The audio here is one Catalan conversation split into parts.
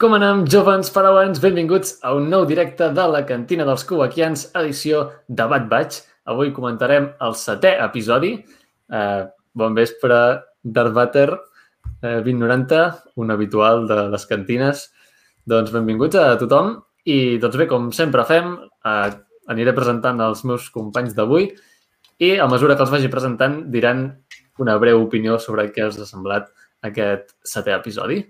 Com anem, jovens parauans? Benvinguts a un nou directe de la Cantina dels Cubaquians, edició de Bat Baig. Avui comentarem el setè episodi. Eh, bon vespre, Darth Vader, eh, 2090, un habitual de les cantines. Doncs benvinguts a tothom i, doncs bé, com sempre fem, eh, aniré presentant els meus companys d'avui i a mesura que els vagi presentant diran una breu opinió sobre què els ha semblat aquest setè episodi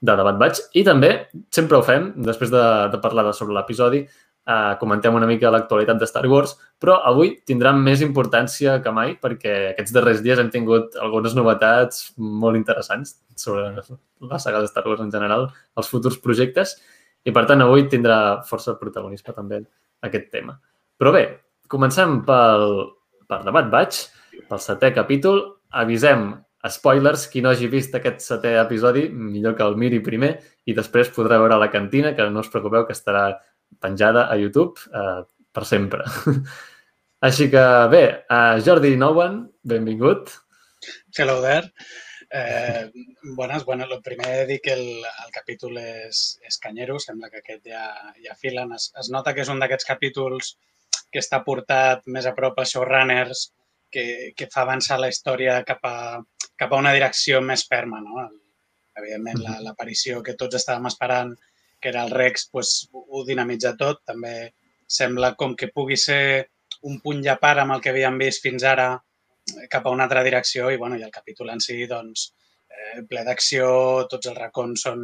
de Debat Baig. I també, sempre ho fem, després de, de parlar de sobre l'episodi, eh, comentem una mica l'actualitat de Star Wars, però avui tindran més importància que mai perquè aquests darrers dies hem tingut algunes novetats molt interessants sobre la saga de Star Wars en general, els futurs projectes, i per tant avui tindrà força protagonisme també aquest tema. Però bé, comencem pel, per Debat Baig, pel setè capítol. Avisem spoilers, qui no hagi vist aquest setè episodi, millor que el miri primer i després podrà veure la cantina, que no us preocupeu, que estarà penjada a YouTube eh, per sempre. Així que bé, uh, Jordi Nouen, benvingut. Hello there. Eh, bones, bueno, el primer dir que el, el capítol és, és canyero, sembla que aquest ja, ja filen. Es, es nota que és un d'aquests capítols que està portat més a prop a showrunners, que, que fa avançar la història cap a, cap a una direcció més ferma. No? Evidentment, l'aparició la, que tots estàvem esperant, que era el Rex, pues, ho dinamitza tot. També sembla com que pugui ser un punt llepar amb el que havíem vist fins ara cap a una altra direcció i, bueno, i el capítol en si, doncs, eh, ple d'acció, tots els racons són,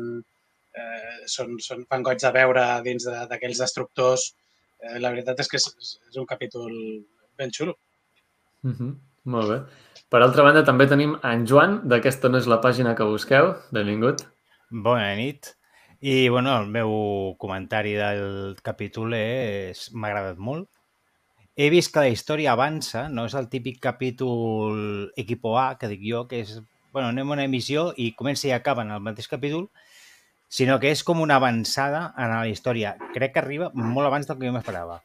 eh, són, són fan goig de veure dins d'aquells de, destructors. Eh, la veritat és que és, és un capítol ben xulo. Mm -hmm. Molt bé. Per altra banda, també tenim en Joan, d'aquesta no és la pàgina que busqueu. Benvingut. Bona nit. I, bueno, el meu comentari del capítol és... m'ha agradat molt. He vist que la història avança, no és el típic capítol equipo A, que dic jo, que és, bueno, anem a una emissió i comença i acaba en el mateix capítol, sinó que és com una avançada en la història. Crec que arriba molt abans del que jo m'esperava.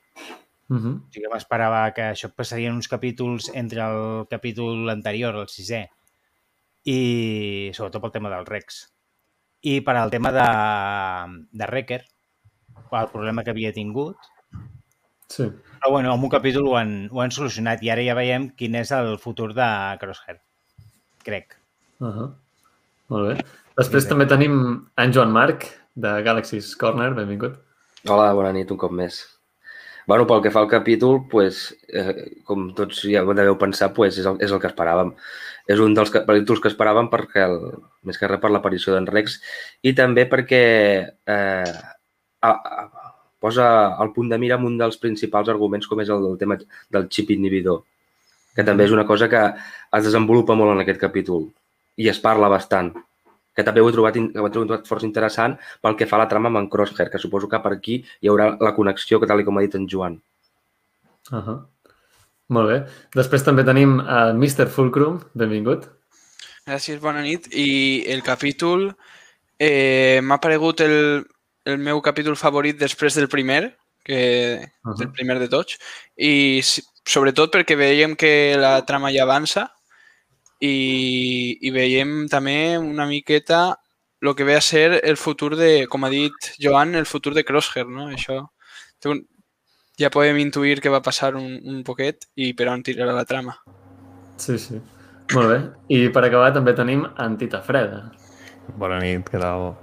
Uh -huh. O sigui que m'esperava que això passarien uns capítols entre el capítol anterior, el sisè, i sobretot pel tema del Rex. I per al tema de, de Wrecker, el problema que havia tingut. Sí. Però bueno, en un capítol ho han, ho han solucionat i ara ja veiem quin és el futur de Crosshair. Crec. Uh -huh. Molt bé. Després sí, també tenim en Joan Marc, de Galaxy's Corner. Benvingut. Hola, bona nit un cop més. Bueno, pel que fa al capítol, pues, eh, com tots ja deveu pensar, pues, és, el, és el que esperàvem. És un dels capítols que esperàvem perquè, el, més que res per l'aparició d'en Rex, i també perquè eh, a, a, posa al punt de mira un dels principals arguments com és el del tema del xip inhibidor, que també és una cosa que es desenvolupa molt en aquest capítol i es parla bastant que també ho he trobat, ho he trobat força interessant pel que fa a la trama amb en Crosshair, que suposo que per aquí hi haurà la connexió, que tal com ha dit en Joan. Uh -huh. Molt bé. Després també tenim el uh, Mr. Fulcrum. Benvingut. Gràcies, bona nit. I el capítol eh, m'ha paregut el, el meu capítol favorit després del primer, que uh -huh. el primer de tots, i sobretot perquè veiem que la trama ja avança i, i veiem també una miqueta el que ve a ser el futur de, com ha dit Joan, el futur de Crosshair, no? Això ja podem intuir que va passar un, un poquet i per on tirarà la trama. Sí, sí. Molt bé. I per acabar també tenim Antita Freda. Bona nit, què tal?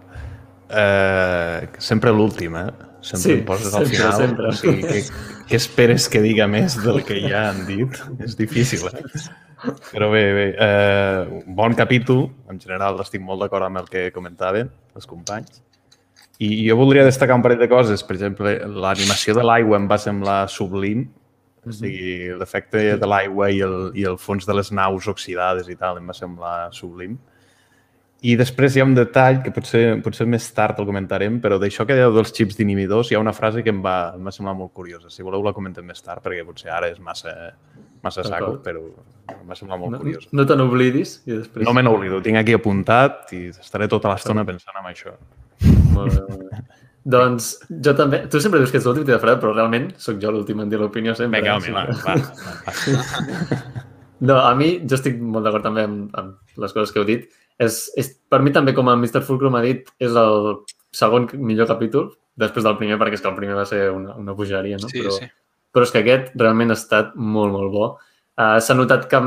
Uh, sempre l'últim, eh? Sempre sí, poses sempre, al final. Sempre. O sigui, què, què esperes que diga més del que ja han dit? És difícil, eh? Però bé, bé, eh, bon capítol. En general estic molt d'acord amb el que comentaven els companys. I jo voldria destacar un parell de coses. Per exemple, l'animació de l'aigua em va semblar sublim. O mhm. sigui, l'efecte de l'aigua i, el, i el fons de les naus oxidades i tal em va semblar sublim. I després hi ha un detall que potser, potser més tard el comentarem, però d'això que dèieu dels xips d'inhibidors hi ha una frase que em va, em va semblar molt curiosa. Si voleu la comentem més tard, perquè potser ara és massa, massa saco, però em va semblar molt no, curiosa. No te n'oblidis? I després... No me n'oblido, tinc aquí apuntat i estaré tota l'estona pensant en això. Molt bé, molt bé. Doncs jo també... Tu sempre dius que ets l'últim de fred, però realment sóc jo l'últim en dir l'opinió sempre. Vinga, home, va, va, va. No, a mi, jo estic molt d'acord també amb, amb les coses que heu dit és, és, per mi també, com el Mr. Fulcrum ha dit, és el segon millor capítol, després del primer, perquè és que el primer va ser una, una bogeria, no? Sí, però, sí. però és que aquest realment ha estat molt, molt bo. Uh, S'ha notat que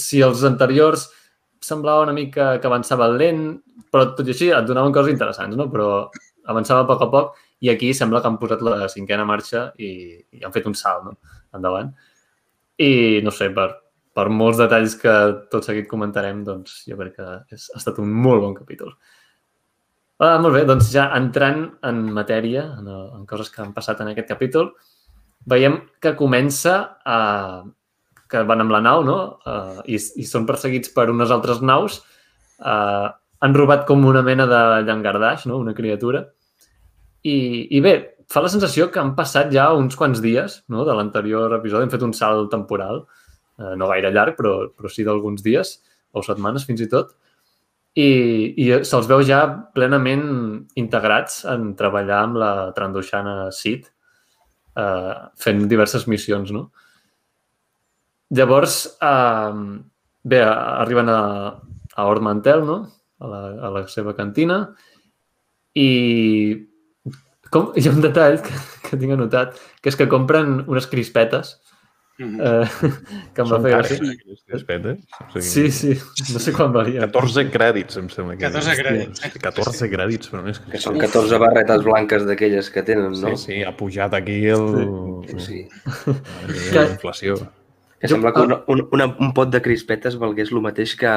si els anteriors semblava una mica que avançava lent, però tot i així et donaven coses interessants, no? Però avançava a poc a poc i aquí sembla que han posat la cinquena marxa i, i han fet un salt no? endavant. I, no sé, per, per molts detalls que tot seguit comentarem, doncs jo crec que és, ha estat un molt bon capítol. Ah, molt bé, doncs ja entrant en matèria, en, en coses que han passat en aquest capítol, veiem que comença a... que van amb la nau, no? Uh, i, I són perseguits per unes altres naus. Uh, han robat com una mena de llangardaix, no? Una criatura. I, I bé, fa la sensació que han passat ja uns quants dies no? de l'anterior episodi. Hem fet un salt temporal, eh, no gaire llarg, però, però sí d'alguns dies o setmanes fins i tot. I, i se'ls veu ja plenament integrats en treballar amb la Trandoshana Sid, eh, fent diverses missions, no? Llavors, eh, bé, arriben a, a Ord Mantel, no? A la, a la seva cantina, i com, hi ha un detall que, que tinc anotat, que és que compren unes crispetes Mhm. eh, que em va fer gràcia. aquestes petes. O Sí, sí, no sé quan valia. 14 crèdits, em sembla. Que 14 crèdits. 14 crèdits, però no és Que són 14 barretes blanques d'aquelles que tenen, no? Sí, sí, ha pujat aquí el... Sí. Que- la inflació. Que sembla que una, un, una, un pot de crispetes valgués el mateix que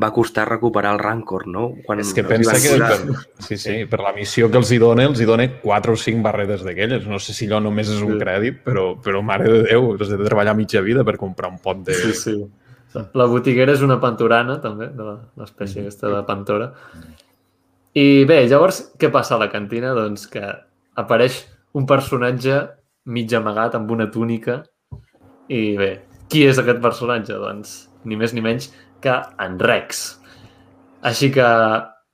va costar recuperar el Rancor, no? Quan És que pensa que posar- per, sí, sí, per la missió que els hi dona, els hi dona 4 o 5 barretes d'aquelles. No sé si allò només és un Sí. crèdit, però, però mare de Déu, has de treballar mitja vida per comprar un pot de... Sí, sí. La botiguera és una pantorana, també, de la- l'espècie aquesta de pantora. I bé, llavors, què passa a la cantina? Doncs que apareix un personatge mig amagat amb una túnica i bé, qui és aquest personatge? Doncs ni més ni menys que en Rex. Així que,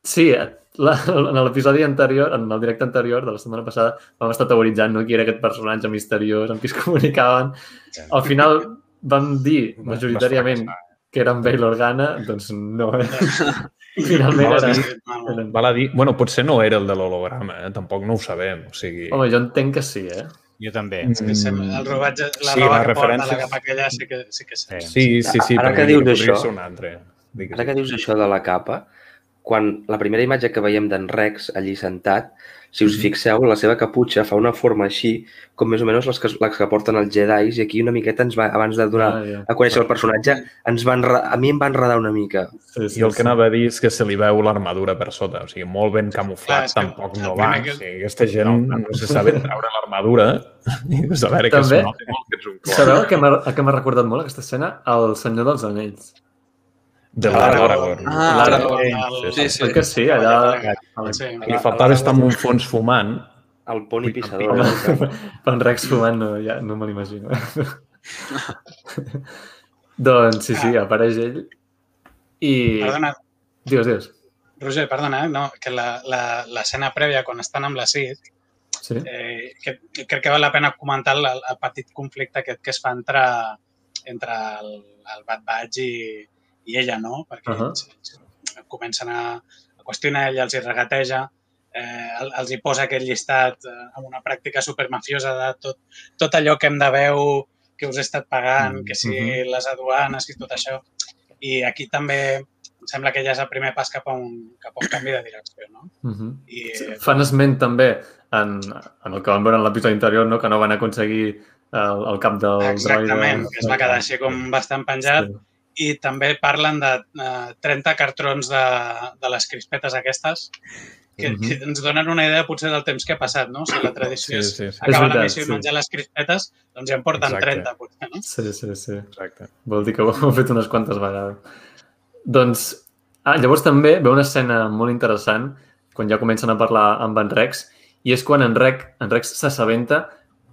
sí, la, en l'episodi anterior, en el directe anterior de la setmana passada, vam estar teoritzant no, qui era aquest personatge misteriós amb qui es comunicaven. Al final vam dir majoritàriament que era en Bail Organa, doncs no. eh? Finalment era... Val a dir... Bueno, potser no era el de l'holograma, eh? tampoc no ho sabem. O sigui... Home, jo entenc que sí, eh? Jo també. Mm, Sembla- El robatge, la sí, roba la que porta, referència- la capa aquella, sí que, sí que sí. Sí, sí, sí. Ara però que dius això- ser un altre. Digues. Ara que dius això de la capa, quan la primera imatge que veiem d'en Rex allí sentat, si us fixeu, la seva caputxa fa una forma així, com més o menys les que, les que porten els Jedis, i aquí una miqueta ens va, abans de donar Ah, ja. a conèixer el personatge, ens va enre... a mi em va enredar una mica. Sí, sí, I el que anava a dir és que se li veu l'armadura per sota, o sigui, molt ben Clar, camuflat, és que tampoc el no va. que- O sigui, aquesta gent no se sabe treure l'armadura i a veure que També- noti molt que ets un clon. Sabeu a què m'ha recordat molt aquesta escena? El Senyor dels Anells. De Aragorn. l'Aragorn. Ah, L'Aragorn, Sí, sí. Que sí? Allà... Sí. Li faltava estar en un fons fumant. El poni pissador. Home, eh? per en Rex fumant no, ja, no me l'imagino. doncs sí, sí, apareix ell i... Perdona, Digues, digues. Roger, perdona, eh? no, que la- la- l'escena prèvia, quan estan amb la Cid, Sí? eh, que, que crec que val la pena comentar el, el petit conflicte aquest que es fa entre, entre el, el Bad Batch i, i ella, no? Perquè Ahà. ells, ells comencen a, a qüestionar, ella els hi regateja, eh, el- els hi posa aquest llistat eh, amb una pràctica supermafiosa de tot, tot allò que hem de veu, que us he estat pagant, que si Mhm. les aduanes i tot això. I aquí també em sembla que ja és el primer pas cap a un, cap a un canvi de direcció, no? Uh -huh. I, Fan esment també en, en el que vam veure en l'episodi anterior, no? que no van aconseguir el, el cap del Exactament, droide. que es va quedar així com bastant penjat. Sí. I també parlen de eh, 30 cartrons de, de les crispetes aquestes que, Mhm. que ens donen una idea potser del temps que ha passat, no? Si la tradició Sí, sí, sí. acabar És la veritat, missió sí. i menjar les crispetes, doncs ja en porten Exacte. 30, potser, no? Sí, sí, sí. Exacte. Vol dir que ho hem fet unes quantes vegades. Doncs, ah, llavors també veu una escena molt interessant quan ja comencen a parlar amb en Rex i és quan en, Rex, en Rex s'assabenta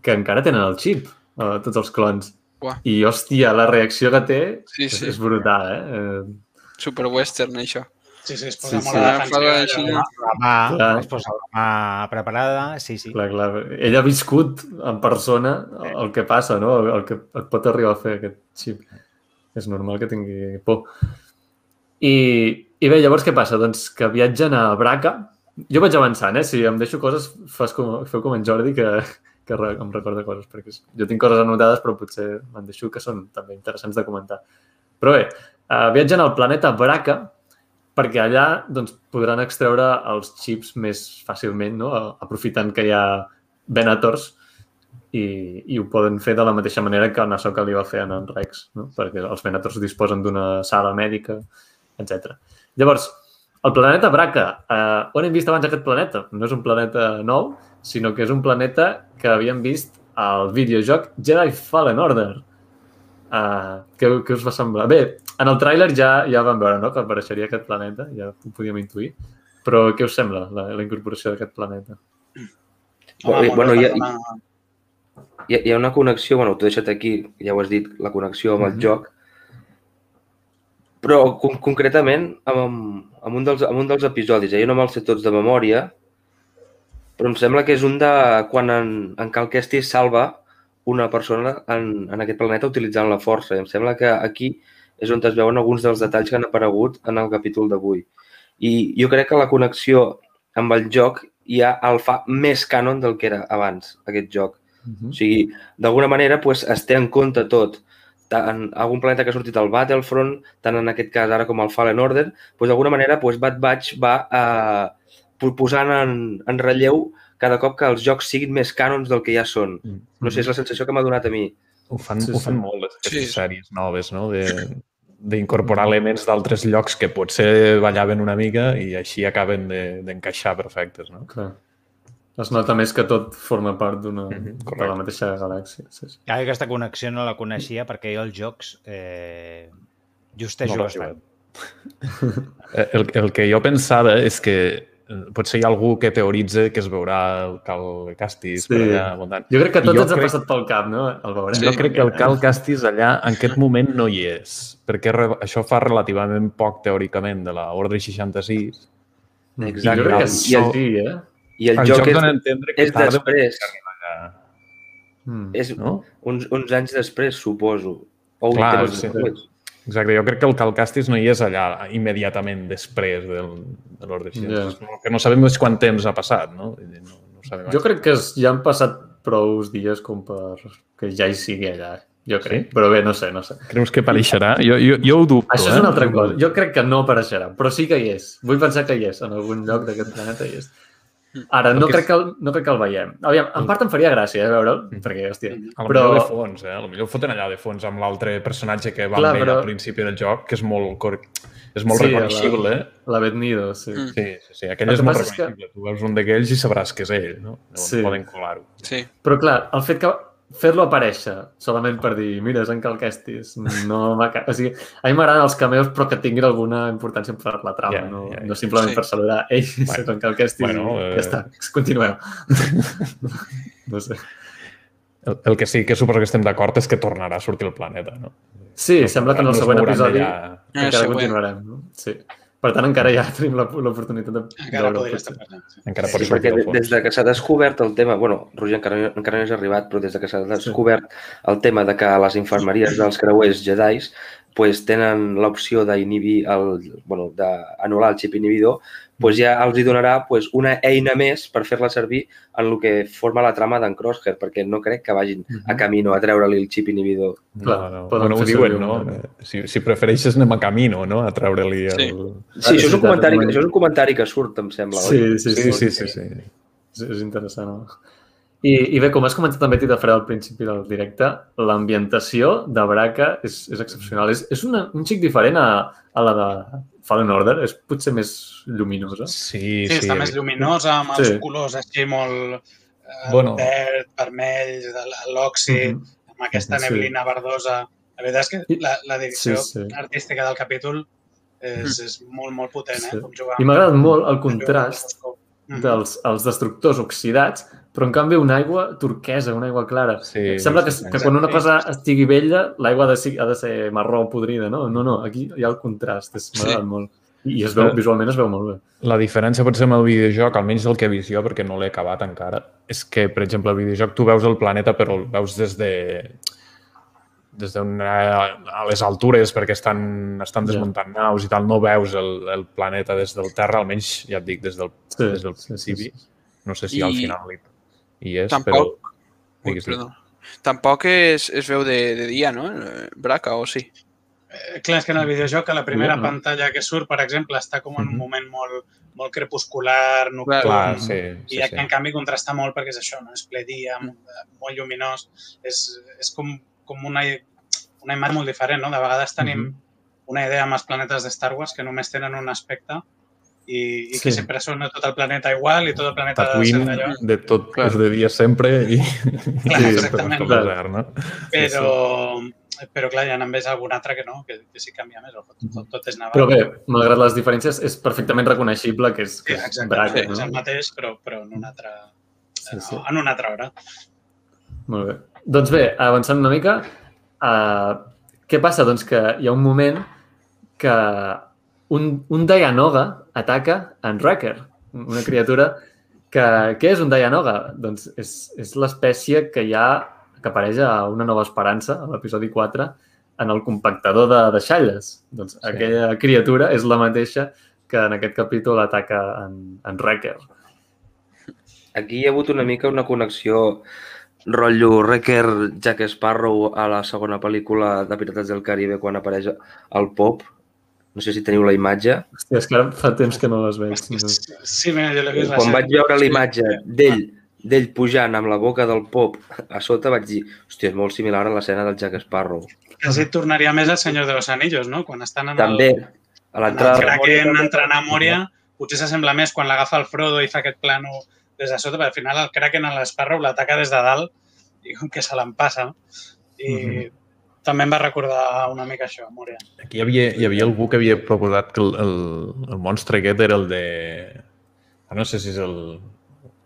que encara tenen el xip, eh, tots els clons. Uah. I, hòstia, la reacció que té Sí, és, sí. és brutal, eh? eh? Super western, això. Sí, sí, es posa Sí, molt sí. la la defensiva. La mà, Clar. es posa la mà preparada, sí, sí. Clar, clar. Ell ha viscut en persona el que passa, no? El que et pot arribar a fer aquest xip. És normal que tingui por. I, I bé, llavors què passa? Doncs que viatgen a Braca. Jo vaig avançant, eh? Si em deixo coses, fas com, feu com en Jordi, que, que em recorda coses, perquè jo tinc coses anotades, però potser me'n deixo que són també interessants de comentar. Però bé, uh, viatgen al planeta Braca perquè allà doncs, podran extreure els xips més fàcilment, no? aprofitant que hi ha Venators i, i ho poden fer de la mateixa manera que el Nasoka li va fer en Rex, no? perquè els Venators disposen d'una sala mèdica, etc. Llavors, el planeta Braca, eh, on hem vist abans aquest planeta? No és un planeta nou, sinó que és un planeta que havíem vist al videojoc Jedi Fallen Order. Uh, què, què us va semblar? Bé, en el tràiler ja, ja vam veure no? que apareixeria aquest planeta, ja ho podíem intuir, però què us sembla la, la incorporació d'aquest planeta? Home, bueno, hi, ha, hi, ha, hi ha una connexió, bueno, t'ho he deixat aquí, ja ho has dit, la connexió amb el mm -hmm. joc, però con concretament amb, amb, un dels, amb un dels episodis, eh? jo no me'ls sé tots de memòria, però em sembla que és un de quan en, en Cal Kestis salva una persona en, en aquest planeta utilitzant la força. I em sembla que aquí és on es veuen alguns dels detalls que han aparegut en el capítol d'avui. I jo crec que la connexió amb el joc ja el fa més canon del que era abans, aquest joc. Uh -huh. O sigui, d'alguna manera pues, es té en compte tot. Tant algun planeta que ha sortit al Battlefront, tant en aquest cas ara com el Fallen Order, pues, d'alguna manera pues, Bad Batch va eh, posant en, en relleu cada cop que els jocs siguin més cànons del que ja són. Mm. No sé, és la sensació que m'ha donat a mi. Ho fan, sí, ho fan sí. molt, aquestes sí. sèries noves, no? De, d'incorporar elements d'altres llocs que potser ballaven una mica i així acaben d'encaixar de, perfectes, no? Clar. Es nota més que tot forma part d'una mm -hmm, de la mateixa galàxia. Sí, sí. Ja, aquesta connexió no la coneixia perquè jo els jocs eh, just he no jugat bastant. el, el que jo pensava és que potser hi ha algú que teoritza que es veurà el Cal Castis sí. per allà voltant. Jo crec que tot ens crec... ha passat pel cap, no? El veurem. Sí. Jo crec que el Cal Castis allà en aquest moment no hi és, perquè això fa relativament poc teòricament de l'Ordre 66. Exacte. Jo crec que sí, I el, eh? I el, el joc, joc és, entendre que és després. Mm. És no? uns, uns anys després, suposo. O Clar, un sí. després. Exacte, jo crec que el Calcastis no hi és allà immediatament després del, de l'ordre yeah. Que no sabem més quant temps ha passat, no? no, no sabem jo crec que ja han passat prou dies com per que ja hi sigui allà. Jo crec, sí? però bé, no sé, no sé. Creus que apareixerà? Jo, jo, jo ho dubto. Això és una eh? altra cosa. Jo crec que no apareixerà, però sí que hi és. Vull pensar que hi és, en algun lloc d'aquest planeta hi és. Ara, no crec, que el, no crec que el veiem. Aviam, en part em faria gràcia, eh, veure'l, mm. perquè, hòstia... A però... de fons, eh? A millor el foten allà de fons amb l'altre personatge que va Clar, amb però... al principi del joc, que és molt, cor... és molt sí, reconeixible. La, la Betnido, sí. Mm. Sí, sí, sí. Aquell és molt reconeixible. Que... Tu veus un d'aquells i sabràs que és ell, no? Llavors sí. poden colar-ho. Sí. Però, clar, el fet que fer-lo aparèixer solament per dir, mira, és en Cal Kestis, no o sigui, a mi m'agraden els cameos però que tinguin alguna importància per la trama, yeah, no, yeah, no simplement sí. per saludar ei, bueno, és en Cal Kestis bueno, i ja està, continueu. no sé. El, el que sí que suposo que estem d'acord és que tornarà a sortir el planeta, no? Sí, no, sembla que en el següent episodi encara continuarem. No? Sí. Per tant, encara ja tenim l'oportunitat de Encara podria estar parlant. Sí. Encara sí, perquè des de que s'ha descobert el tema, bueno, Roger encara, encara no és arribat, però des de que s'ha descobert sí. el tema de que les infermeries dels creuers Jedis pues, tenen l'opció d'inhibir, el, bueno, d'anul·lar el xip inhibidor, pues ja els hi donarà pues, una eina més per fer-la servir en el que forma la trama d'en Crosshair, perquè no crec que vagin a camino a treure-li el xip inhibidor. No, no, bueno, ho diuen, no? Si, si prefereixes anem a camino, no? A treure-li el... Sí, sí això, és un comentari, això és un comentari que surt, em sembla. Sí, sí, sí. sí, sí, sí, sí. És interessant. No? I, I bé, com has comentat també, Tita Fred, al principi del directe, l'ambientació de Braca és, és excepcional. És, és una, un xic diferent a, a la de Fallen Order. És potser més lluminosa. Sí, sí. sí està més lluminosa, amb els sí. colors així molt eh, bueno. verd, vermell, l'òxid, mm -hmm. amb aquesta neblina sí. verdosa. La veritat és que la, la direcció sí, sí. artística del capítol és, mm. és molt, molt potent, eh? Sí. Com jugar I m'ha agradat molt el contrast dels els destructors oxidats però en canvi una aigua turquesa, una aigua clara. Sí, Sembla que, que quan una cosa estigui vella, l'aigua ha, de ser, ha de ser marró podrida, no? No, no, aquí hi ha el contrast, m'ha sí. molt. I es veu, visualment es veu molt bé. La diferència potser amb el videojoc, almenys del que he vist jo, perquè no l'he acabat encara, és que, per exemple, el videojoc tu veus el planeta però el veus des de des d'una a les altures perquè estan, estan desmuntant yeah. naus i tal, no veus el, el planeta des del terra, almenys ja et dic des del, sí, des del principi. Sí, sí. No sé si I... al final hi, hi és, tampoc... però... Ui, perdó. Tampoc es, es veu de, de dia, no? Braca, o sí? Eh, clar, és que en el videojoc, a la primera no, no. pantalla que surt, per exemple, està com en un moment molt, molt crepuscular, nocturn, clar, sí, sí, i aquí, sí. en canvi, contrasta molt perquè és això, no? és ple dia, molt lluminós, és, és com, com una, una imatge molt diferent, no? De vegades tenim mm -hmm. una idea amb els planetes de Star Wars que només tenen un aspecte i, i sí. que sempre són tot el planeta igual i tot el planeta Tatooine, de de tot clar. és de dia sempre i, clar, i exactament. Desert, no? Però, sí. però clar, hi ha més algun altre que no, que, que sí canvia més, tot, tot, tot és naval. Però bé, malgrat les diferències, és perfectament reconeixible que és, que és sí, Braca, sí, no? És el mateix, però, però en una altra, sí, sí. en una altra hora. Molt bé. Doncs bé, avançant una mica, uh, què passa? Doncs que hi ha un moment que un, un Dianoga ataca en Wrecker, una criatura que... Què és un Dianoga? Doncs és, és l'espècie que hi ha que apareix a Una nova esperança, a l'episodi 4, en el compactador de deixalles. Doncs sí. aquella criatura és la mateixa que en aquest capítol ataca en, en Wrecker. Aquí hi ha hagut una mica una connexió rotllo Wrecker Jack Sparrow a la segona pel·lícula de Pirates del Caribe quan apareix el Pop no sé si teniu la imatge. Hòstia, és que fa temps que no les veig. Sí, mira, jo l'he vist. Quan vaig veure la imatge d'ell d'ell pujant amb la boca del pop a sota, vaig dir, hòstia, és molt similar a l'escena del Jack Sparrow. Quasi tornaria més al Senyor de los Anillos, no? Quan estan en També, el, a l'entrada. En el Kraken entrenant a Moria, potser s'assembla més quan l'agafa el Frodo i fa aquest plano des de sota, perquè al final el Kraken a l'Sparrow l'ataca des de dalt i com que se l'empassa. I mm -hmm també em va recordar una mica això, Moria. Aquí hi havia, hi havia algú que havia proposat que el, el, el monstre aquest era el de... Ah, no sé si és el,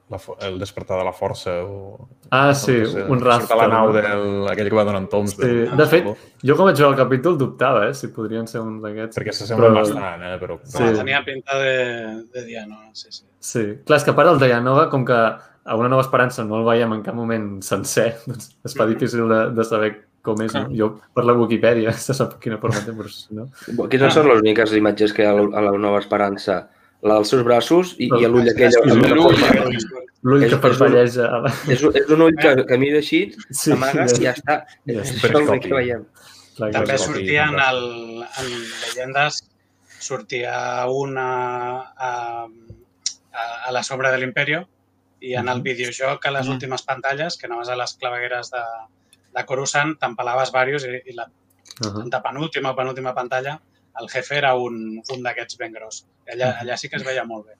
la, el despertar de la força o... Ah, sí, no sé, un rastre. la nau del, aquell que va donant toms. Sí. De, de fet, jo com vaig veure el capítol dubtava, eh, si podrien ser un d'aquests. Perquè s'assemblen però... bastant, eh, però... Sí. No, tenia pinta de, de Dianova, sí, sí. Sí, clar, és que a part el Dianova, com que a una nova esperança no el veiem en cap moment sencer, doncs es fa difícil de, de saber com és. Ah. No? Jo per la Wikipedia se sap quina forma té, però no. Quines ah. són les úniques imatges que hi ha a la Nova Esperança? La dels seus braços i, i l'ull aquell... L'ull que parpelleja. És, és un ull que, que mira així, sí, amaga i ja està. Ja és el que veiem. Clar, També sortia en, el, en Llegendes, sortia una a, a, a la sobra de l'Imperio i en el videojoc a les últimes pantalles, que anaves a les clavegueres de, de Coruscant t'empalaves diversos i, i la uh -huh. de penúltima o penúltima pantalla el jefe era un, un d'aquests ben gros. Allà, allà sí que es veia molt bé.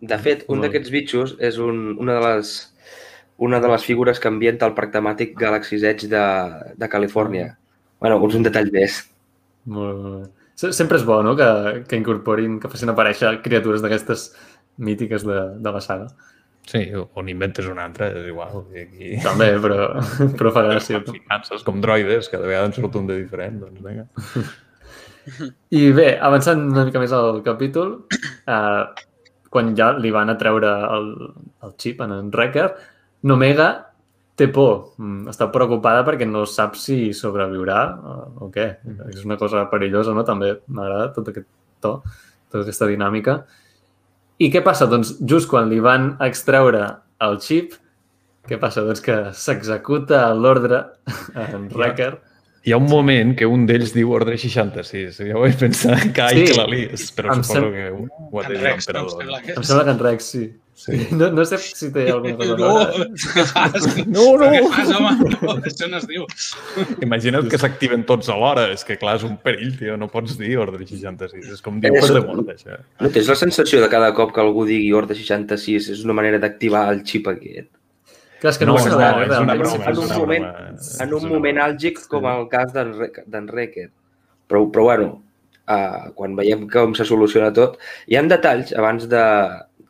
De fet, un d'aquests bitxos és un, una de les una de les figures que ambienta el parc temàtic Galaxy's Edge de, de Califòrnia. bueno, és un detall més. Molt, molt bé. Sempre és bo, no?, que, que incorporin, que facin aparèixer criatures d'aquestes mítiques de, de la saga. Sí, o n'inventes una altra, és igual. I aquí... També, però, però fa gràcia. Finances com droides, cada vegada en surt un de diferent, doncs vinga. I bé, avançant una mica més al capítol, eh, quan ja li van a treure el, el xip en en Wrecker, Nomega té por, mm, està preocupada perquè no sap si sobreviurà o, o què. És una cosa perillosa, no? També m'agrada tot aquest to, tota aquesta dinàmica. I què passa? Doncs just quan li van extreure el xip, què passa? Doncs que s'executa l'ordre en Wrecker. Hi ha un moment que un d'ells diu ordre 66. Ja ho vaig pensar, que ai, sí. que la lies, però em suposo sem... que ho ha de dir l'emperador. Em sembla que en Rex, sí. Sí. No, no sé si té alguna cosa no? No, no! Fas, home? No, això no es diu. Imagina't que s'activen tots alhora. És que, clar, és un perill, tio. No pots dir ordre 66. És com dir ordre de mort, això. No tens la sensació de cada cop que algú digui ordre 66 és una manera d'activar el xip aquest? Clar, és que no, no, no, és una broma. En un moment, en un moment àlgic com el cas d'en Recker. Però, però bueno, uh, quan veiem com se soluciona tot, hi ha detalls abans de,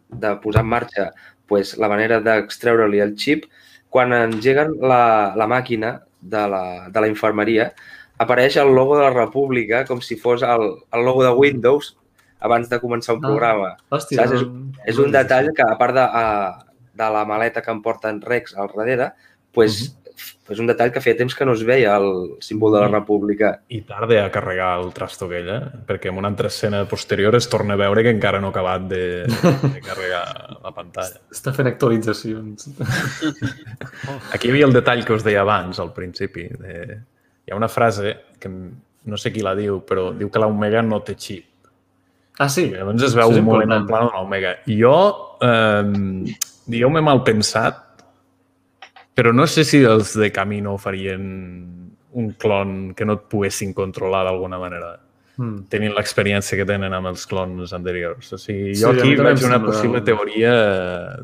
de posar en marxa pues, la manera d'extreure-li el xip, quan engeguen la, la màquina de la, de la infermeria, apareix el logo de la República com si fos el, el logo de Windows abans de començar un ah, programa. Hòstia, Saps? És, és un detall que, a part de, a, de la maleta que em porta en Rex al darrere, pues, uh -huh. És un detall que feia temps que no es veia el símbol de la República. I tarda a carregar el trasto aquell, eh? perquè en una altra escena posterior es torna a veure que encara no ha acabat de, de carregar la pantalla. Està fent actualitzacions. Aquí hi havia el detall que us deia abans, al principi. De... Hi ha una frase que no sé qui la diu, però diu que l'Omega no té xip. Ah, sí? I llavors es veu un moment en plan de l'Omega. Jo, eh, digueu-me mal pensat, però no sé si els de Camino farien un clon que no et poguessin controlar d'alguna manera, mm. tenint l'experiència que tenen amb els clons anteriors. O sigui, jo sí, aquí veig una possible teoria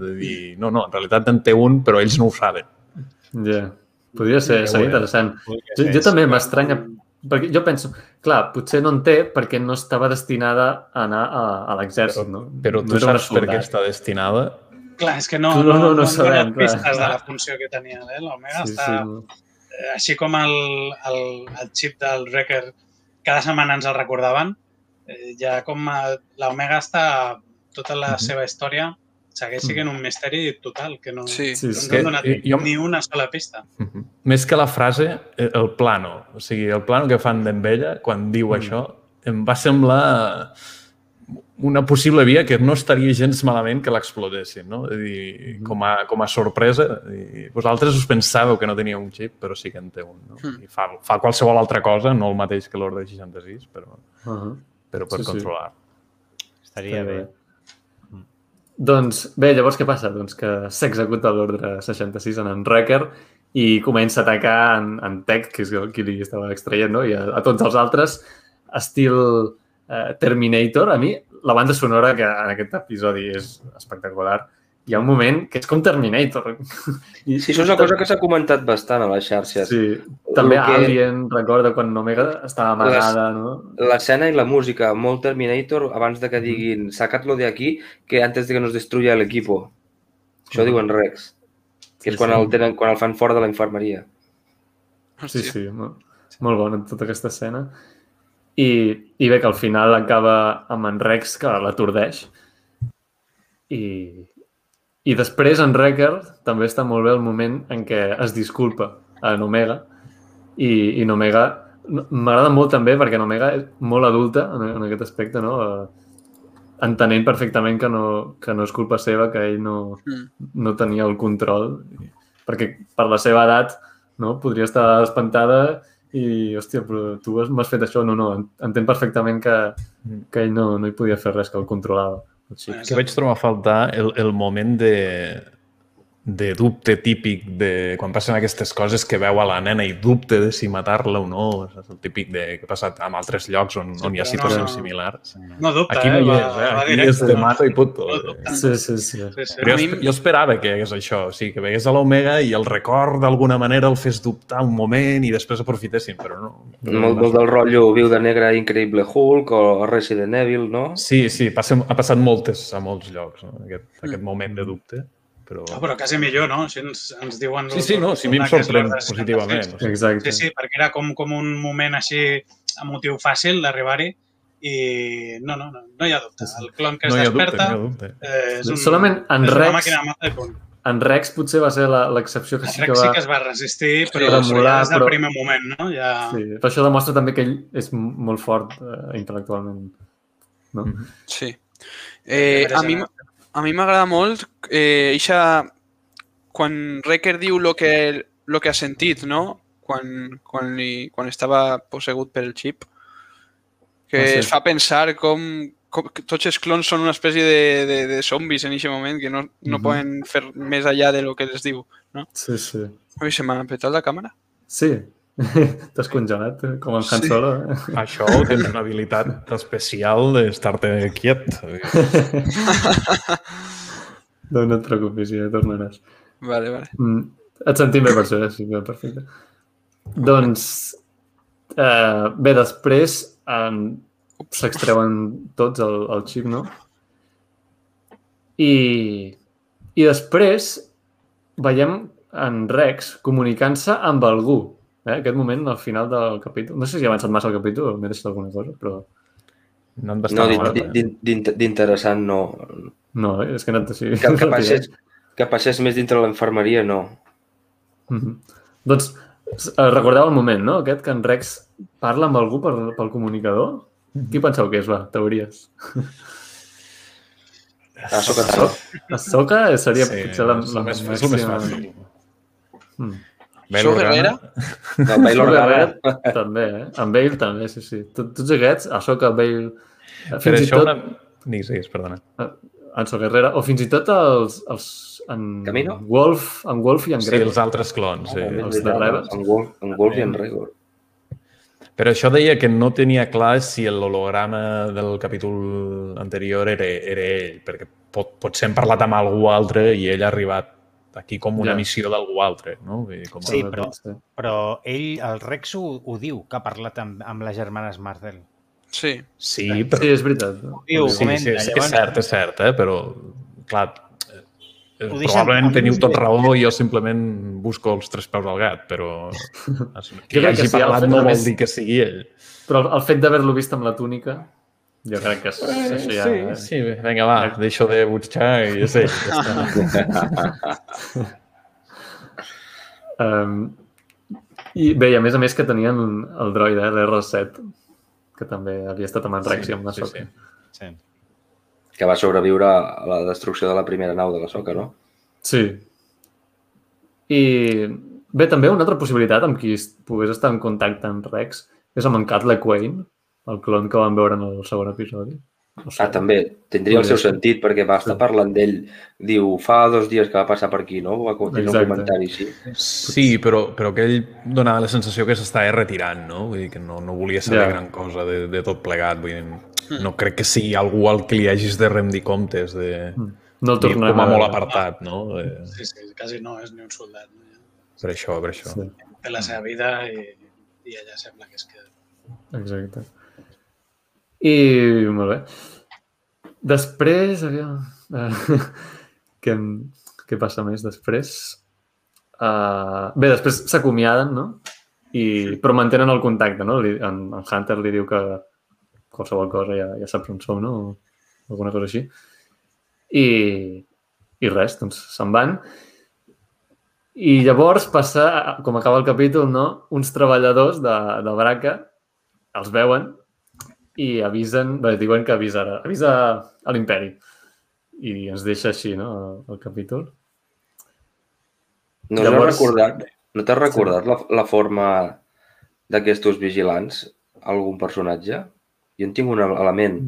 de dir, no, no, en realitat en té un, però ells no ho saben. Ja, yeah. podria ser, seria interessant. Jo, jo també m'estranya perquè jo penso, clar, potser no en té perquè no estava destinada a anar a, a l'exèrcit, no? Però tu no saps per què està destinada? Clar, és que no, no, no, no, no sabem, no pistes clar. de la funció que tenia eh? l'Omega. Sí, està... Sí, no. Així com el, el, el xip del Wrecker cada setmana ens el recordaven, eh, ja com l'Omega està tota la uh -huh. seva història segueix sent un misteri total, que no, sí. Sí, no ens han donat jo... ni una sola pista. Uh -huh. Més que la frase, eh, el plano. O sigui, el plano que fan d'en Bella, quan diu mm. això, em va semblar una possible via que no estaria gens malament que l'explotessin, no? És dir, com a, com a sorpresa, i vosaltres us pensàveu que no tenia un xip, però sí que en té un, no? Mm. I fa, fa qualsevol altra cosa, no el mateix que l'ordre 66, però, uh -huh. però per sí, controlar. Sí. Estaria sí, bé. bé. Doncs bé, llavors què passa? Doncs que s'executa l'ordre 66 en en Wrecker i comença a atacar en, en Tech, que és qui li estava extraient, no? i a, a tots els altres, estil eh, Terminator. A mi, la banda sonora que en aquest episodi és espectacular hi ha un moment que és com Terminator. I, sí, això és una cosa que s'ha comentat bastant a les xarxes. Sí, també que... Alien, recorda quan Omega estava amagada, no? L'escena i la música, molt Terminator, abans de que mm-hmm. diguin sacatlo de aquí, que antes de que nos destruya el equipo. Això mm. diuen Rex, que és sí, quan, sí. el tenen, quan el fan fora de la infermeria. Sí, sí, molt, molt bona tota aquesta escena. I, I bé, que al final acaba amb en Rex, que l'atordeix. I, i després en Wrecker també està molt bé el moment en què es disculpa a Omega i, i Omega m'agrada molt també perquè Omega és molt adulta en, en aquest aspecte, no? Eh, entenent perfectament que no, que no és culpa seva, que ell no, mm. no tenia el control, perquè per la seva edat no? podria estar espantada i, hòstia, però tu m'has fet això. No, no, entenc perfectament que, mm. que ell no, no hi podia fer res, que el controlava. Sí, que vaig trobar a faltar el, el moment de, de dubte típic de quan passen aquestes coses que veu a la nena i dubte de si matar-la o no. És el típic de, que ha passat en altres llocs on, sí, on hi ha situacions no, similars. No dubta, Aquí no hi és, eh? Aquí directe, és de mata i puto. No sí, sí, sí. sí, sí. Però jo, jo esperava que hagués això, o sigui, que vegués a l'Omega i el record d'alguna manera el fes dubtar un moment i després aprofitessin, però no. Molt, molt del rotllo Viu de Negra, Increïble Hulk o Resident Evil, no? Sí, sí, passa, ha passat moltes a molts llocs, no? aquest, aquest mm. moment de dubte. Però... No, però quasi millor, no? Així ens, ens diuen... Sí, sí, no, si a mi em sorprèn positivament. Sí. Exacte. Sí, sí, perquè era com, com un moment així emotiu fàcil d'arribar-hi i no, no, no, no hi ha dubte. El clon que es no desperta dubte, no eh, és, un, Solament en és Rex, una màquina punt. En Rex potser va ser l'excepció que sí que va... sí que es va resistir, però sí, des del però... primer moment, no? Ja... Sí, però això demostra també que ell és molt fort eh, intel·lectualment. No? Mhm. Sí. Eh, a mi, a mi m'agrada molt eh, eixa, quan Recker diu el que, lo que ha sentit, no? Quan, quan, li, quan estava possegut per el xip, que ah, sí. es fa pensar com, com tots els clons són una espècie de, de, de zombis en aquest moment, que no, no uh -huh. poden fer més allà de lo que els diu, no? Sí, sí. Ui, se m'ha petat la càmera? Sí, T'has congelat, eh? com en Han sí. Solo. Eh? Això tens una habilitat especial d'estar-te quiet. no, no et preocupis, ja tornaràs. Vale, vale. Mm, et sentim bé per això, eh? sí, bé, perfecte. Doncs, eh, bé, després eh, s'extreuen tots el, el xip, no? I, I després veiem en Rex comunicant-se amb algú. Eh? Aquest moment, al final del capítol... No sé si ha avançat massa el capítol o m'he deixat alguna cosa, però... No, no d'interessant no. No, és que no sí. Que, que, passés, que passés més dintre l'infermeria, no. Mm -hmm. Doncs eh, recordeu el moment, no? Aquest que en Rex parla amb algú per, pel comunicador? Qui penseu que és, va? Teories. A Soca Tano. A Soca seria Sí, potser la, és la el més, més fàcil. Mm. Bail Organa, Herrera? No, Bail Organa. també, eh? Amb Bale també, sí, sí. Tot, tots aquests, a Soca, Bale... Per Fins i això tot... una... Digues, digues, perdona. Anso Guerrera, o fins i tot els, els en Camino? Wolf, en Wolf i en Sí, Gregor. els altres clons, sí. Els de Rebels. En Wolf, en Wolf i en Regor. Però això deia que no tenia clar si l'holograma del capítol anterior era, era ell, perquè pot, potser hem parlat amb algú altre i ell ha arribat aquí com una Ja. missió d'algú altre, no? Vull dir, com Sí, però- Sí. Però ell, el Rex, ho, ho diu, que ha parlat amb, amb les germanes Martel. Sí. Sí, però... sí, és veritat. Diu, Sí, comenta, sí, és, és llavors- cert, és cert, eh? però, clar, probablement teniu tot raó i jo simplement busco els tres peus al gat, però que crec hagi que sí, el parlat no vol dir que sigui ell. Però el, el fet d'haver-lo vist amb la túnica, jo crec que és, Eh, això ja... sí, sí, vinga, va, deixo de buscar i és ell. Ja està. Um, I bé, i a més a més que tenien el droide, eh, l'R7, que també havia estat amb en Rex i amb la sí, Soca. sí. Sí. Que va sobreviure a la destrucció de la primera nau de la Soca, no? Sí. I bé, també una altra possibilitat amb qui pogués estar en contacte amb Rex és amb en Cat LeQuain, el clon que vam veure en el segon episodi. No sé. Ah, també. Tindria el seu sentit, perquè va estar Sí. parlant d'ell. Diu, fa dos dies que va passar per aquí, no? Va tenir un comentari, sí. Sí, però, però que ell donava la sensació que s'estava retirant, no? Vull dir que no, no volia saber Ja. gran cosa de, de tot plegat. Vull dir, no crec que sigui algú al que li hagis de rendir comptes, de, No el com a molt apartat, no? Eh, Sí, sí, quasi no és ni un soldat. No? per això, per això. Sí, Té la seva vida i, i allà sembla que es queda. exacte. I molt bé. Després, aviam... Uh, què, què passa més després? Uh, bé, després s'acomiaden, no? I, però mantenen el contacte, no? Li, en, en Hunter li diu que qualsevol cosa ja, ja saps on som, no? O alguna cosa així. I, i res, doncs se'n van. I llavors passa, com acaba el capítol, no? uns treballadors de, de Braca els veuen i avisen, bé, diuen que avisarà, avisa a l'imperi. I ens deixa així, no?, el, el capítol. No Llavors- Llavors... recordat, no t'has recordat la, la forma d'aquests vigilants? Algun personatge? Jo en tinc un element.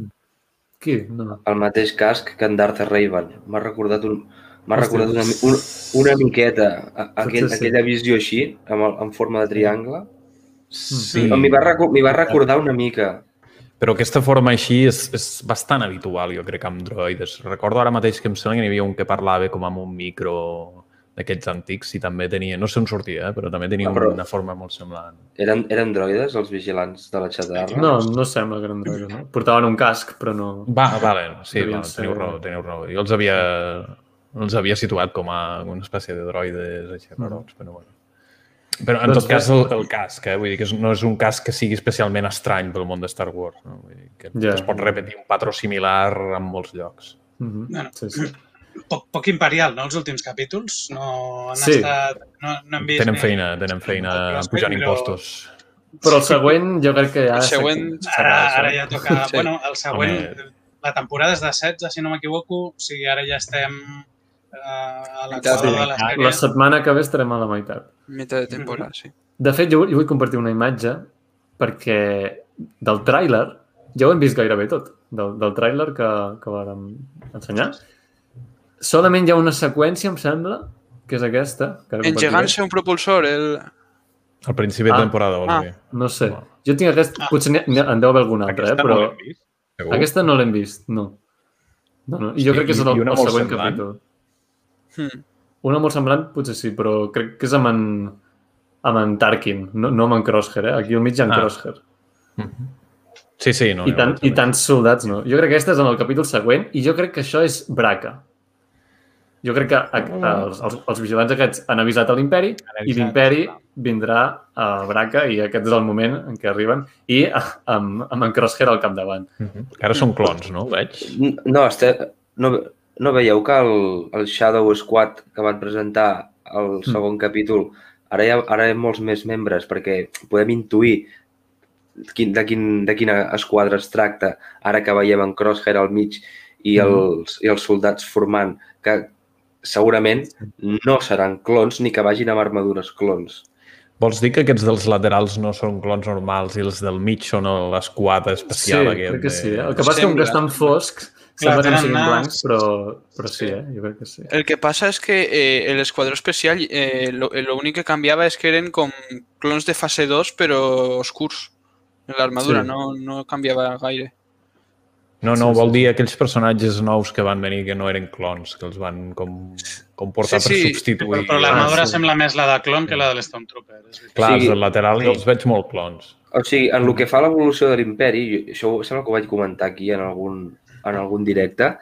Qui? No. El mateix casc que en Darth Raven. M'ha recordat un, m'ha recordat una, una, una miqueta a- aquell, sí. aquella visió així, amb en forma de triangle. Sí, M'hi va, va recordar una mica. Però aquesta forma així és, és bastant habitual, jo crec, amb droides. Recordo ara mateix que em sembla que n'hi havia un que parlava com amb un micro d'aquests antics i també tenia, no sé on sortia, eh, però també tenia Ah, però- una forma molt semblant. Eren, eren droides, els vigilants de la xatarra? No, no sembla que eren droides, no? Portaven un casc, però no... Va, vale, sí, va, ser- teniu raó, teniu raó. Jo els havia, els havia situat com a una espècie de droides així rarots, però bueno. Però en Doncs tot cas el, el casc, eh? vull dir que no és un casc que sigui especialment estrany pel món de Star Wars, no? vull dir que, Ja. que es pot repetir un patró similar en molts llocs. Mhm. Bueno. Sí, sí. Poc, poc imperial, no, els últims capítols? No han Sí. estat... No, no hem vist Tenen ni- feina, tenen feina Però- pujant però- impostos. Però el següent jo crec que ja... El següent- Ara, ara ja toca... Sí. Bueno, el següent... Home. La temporada és de 16, si no m'equivoco. O sigui, ara ja estem a la Meitat de de la setmana que ve estarem a la meitat. Mitad de temporada, sí. De fet, jo, jo vull compartir una imatge perquè del tràiler ja ho hem vist gairebé tot, del, del tràiler que, que vàrem ensenyar. Solament hi ha una seqüència, em sembla, que és aquesta. Engegant-se un propulsor, el... Al principi de Ah. temporada, vols Ah. dir? No sé. Jo tinc aquesta... Potser n'hi- n'hi- en deu haver alguna altra, eh? Aquesta però no vist, segur? aquesta no l'hem vist, no. no, no. I jo Sí, crec que és el, el següent semblant. capítol. Hmm. Una molt semblant, potser sí, però crec que és amb en, amb en Tarkin, no, no amb en Crosshair, eh? Aquí al mig hi ha en Ah. Crosshair. Mhm. Sí, sí. No, I, tant, també. I tants soldats, no. Jo crec que aquesta és en el capítol següent i jo crec que això és Braca. Jo crec que a, a, els, els, els vigilants aquests han avisat a l'imperi i l'imperi vindrà a Braca i aquest és el moment en què arriben i a, amb, amb en Crosshair al capdavant. Mhm. Ara són clons, no? Veig. No, este, no, no veieu que el, el Shadow Squad que van presentar al segon capítol Ara hi ha, ara hi ha molts més membres perquè podem intuir quin, de, quin, de quina esquadra es tracta ara que veiem en Crosshair al mig i els, i els soldats formant que segurament no seran clons ni que vagin amb armadures clons. Vols dir que aquests dels laterals no són clons normals i els del mig són l'esquadra especial? Sí, aquest crec que sí. Eh? El que passa és que com que estan foscs, Clar, sembla que no tenen siguin nas. blancs, però, però sí, eh? jo crec que sí. El que pasa es que eh, el escuadrón especial eh, lo, lo único que cambiaba es que eran con clones de fase 2 pero oscurs en la armadura, Sí. no, no cambiaba gaire. No, no, Sí, vol sí, dir aquells personatges nous que van venir que no eren clons, que els van com, com portar Sí, per sí, substituir. Però, però l'armadura Ah, sí. sembla més la de clon que la de l'Stormtrooper. és. Clar, Sí. del lateral jo els veig molt clons. O sigui, en el que fa a l'evolució de l'imperi, això sembla que ho vaig comentar aquí en algun, en algun directe,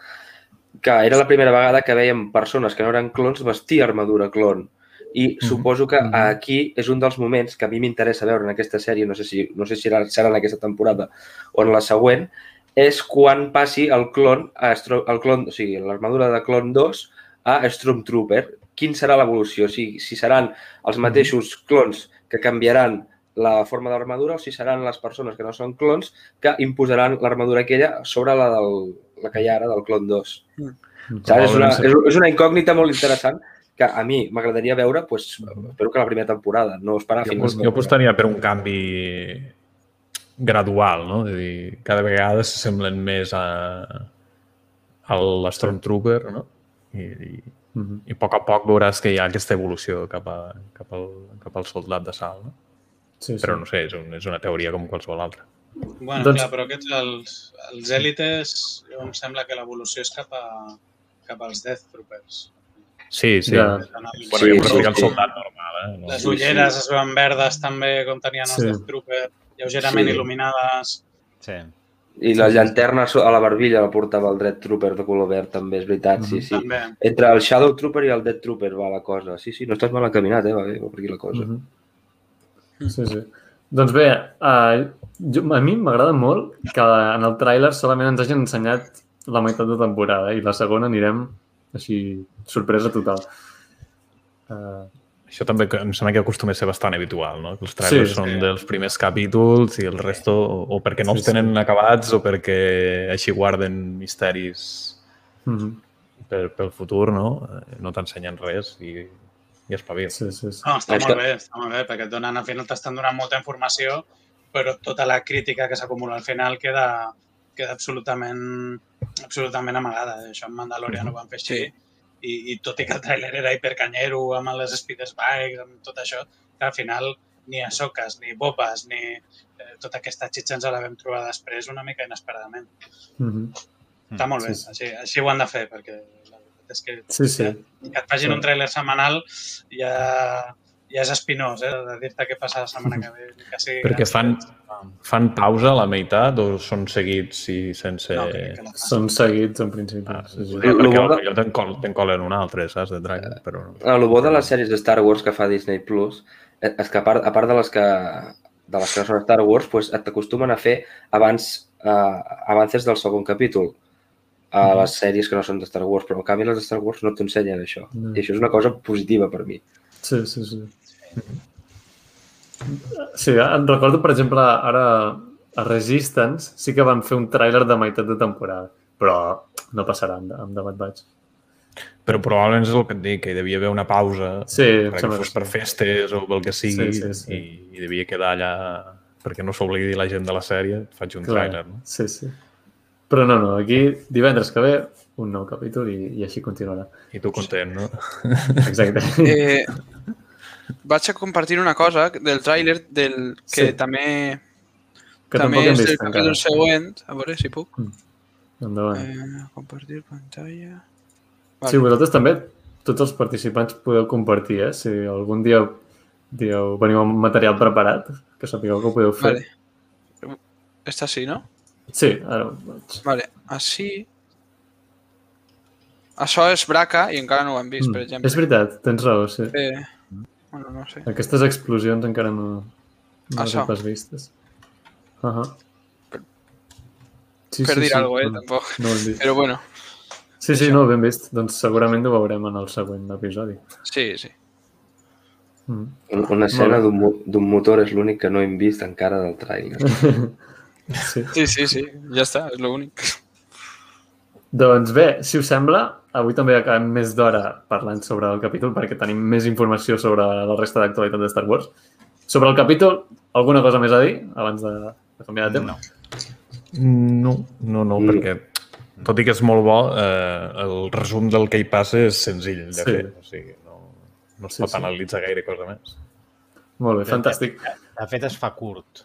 que era la primera vegada que veiem persones que no eren clons vestir armadura clon. I suposo que Mhm. aquí és un dels moments que a mi m'interessa veure en aquesta sèrie, no sé si, no sé si serà, serà en aquesta temporada o en la següent, és quan passi el clon, a Stro- el clon o sigui, l'armadura de clon 2 a Stormtrooper. Quin serà l'evolució? Si, si seran els mateixos clons que canviaran la forma de l'armadura o si seran les persones que no són clons que imposaran l'armadura aquella sobre la, del, la que hi ha ara del clon 2. Saps? És, una, és, és una incògnita molt interessant que a mi m'agradaria veure, pues, espero que la primera temporada, no esperar Jo, fins... jo apostaria per un canvi gradual, no? És a dir, cada vegada s'assemblen més a, a l'Stormtrooper, no? I, i, Mhm. i a poc a poc veuràs que hi ha aquesta evolució cap, a, cap, al, cap al soldat de sal, no? Sí, sí. Però no sé, és, un, és una teoria com qualsevol altra. Bueno, Doncs- clar, però aquests, els, els èlites, jo em sembla que l'evolució és cap, a, cap als Death Troopers. Sí, sí. Ja. Bueno, Sí, jo sí, el sí. soldat normal, eh? No. Les Sí, ulleres sí. es veuen verdes també, com tenien els Sí. Death Troopers, lleugerament Sí. il·luminades. Sí. I la llanterna a la barbilla la portava el Dread Trooper de color verd, també, és veritat, sí, sí. També. Entre el Shadow Trooper i el Dead Trooper va la cosa. Sí, sí, no estàs mal encaminat, eh? Va bé, va per aquí la cosa. Mhm. Sí, sí. Doncs bé, uh, jo, a mi m'agrada molt que en el tràiler solament ens hagin ensenyat la meitat de temporada i la segona anirem així, sorpresa total. Uh, Això també que em sembla que acostuma a ser bastant habitual, no? Que els trailers Sí, sí, són sí. dels primers capítols i el resto o o perquè no Sí, els tenen acabats o perquè així guarden misteris mhm. per, pel futur, no? Eh, No t'ensenyen res i, i espavil. Sí, sí, sí. No, està És molt que- bé, està molt bé, perquè et donen, al final t'estan donant molta informació, però tota la crítica que s'acumula al final queda, queda absolutament, absolutament amagada. Això en Mandalorian ho van fer així. Sí. I, I tot i que el tràiler era hipercanyero, amb les speed bikes, amb tot això, que al final ni Ahsokas, ni Bobas, ni eh, tota aquesta xitxa ens la vam trobar després una mica inesperadament. Mhm. Està molt bé, Sí, sí. així, així ho han de fer, perquè és que Sí, sí. que et facin Sí. un tràiler setmanal ja, ja és espinós, eh? de dir-te què passa la setmana que ve. Que sigui Perquè fan, fan pausa a la meitat o són seguits i sense... No, que Són seguits, en principi. Ah, sí, sí. sí, perquè Lo bo de- jo te'n col, ten colen un altre, saps, de trailer, però... no. El bo de les sèries de Star Wars que fa Disney Plus és que a part, a part de les que de les que són Star Wars, pues, et acostumen a fer abans, uh, avances del segon capítol a les sèries que no són de Star Wars, però en canvi les de Star Wars no t'ensenyen això. No. I això és una cosa positiva per mi. Sí, sí, sí. Sí, em recordo, per exemple, ara a Resistance sí que van fer un tràiler de meitat de temporada, però no passarà amb, amb The Bad Batch. Però probablement és el que et dic, que hi devia haver una pausa Sí, perquè fos que per festes o pel que sigui Sí, sí, sí. I, i devia quedar allà perquè no s'oblidi la gent de la sèrie, faig un Clar, tràiler, no? Sí, sí. Però no, no, aquí divendres que ve un nou capítol i, i així continuarà. I tu content, no? Exacte. Eh, vaig a compartir una cosa del tràiler del que Sí. també, que també és vist encara. capítol següent. A veure si puc. Endavant. Eh, compartir pantalla. Sí, vosaltres també, tots els participants podeu compartir, eh? Si algun dia dieu, veniu amb material preparat, que sapigueu que ho podeu fer. Vale. Esta sí, ¿no? Sí, ara ho vaig. Vale, així... Això és braca i encara no ho hem vist, per Mm, exemple. És veritat, tens raó, sí. Eh, bueno, no sé. Aquestes explosions encara no, no les he Això. pas vistes. Uh -huh. Sí, per dir alguna cosa, eh, no, tampoc. no ho hem vist. Però bueno, Sí, sí, no, ben vist. Doncs segurament ho veurem en el següent episodi. sí, sí. Mm. Una escena d'un motor és l'únic que no hem vist encara del trailer. sí. sí, sí, sí, ja està, és l'únic. Doncs bé, si us sembla, avui també acabem més d'hora parlant sobre el capítol perquè tenim més informació sobre la resta d'actualitat de Star Wars. Sobre el capítol, alguna cosa més a dir abans de, de canviar de tema? No, no, no, mm. perquè tot i que és molt bo, eh, el resum del que hi passa és senzill de sí. fer. O sigui, no es pot sí, sí. analitzar gaire cosa més. Molt bé, fantàstic. De, de fet, es fa curt.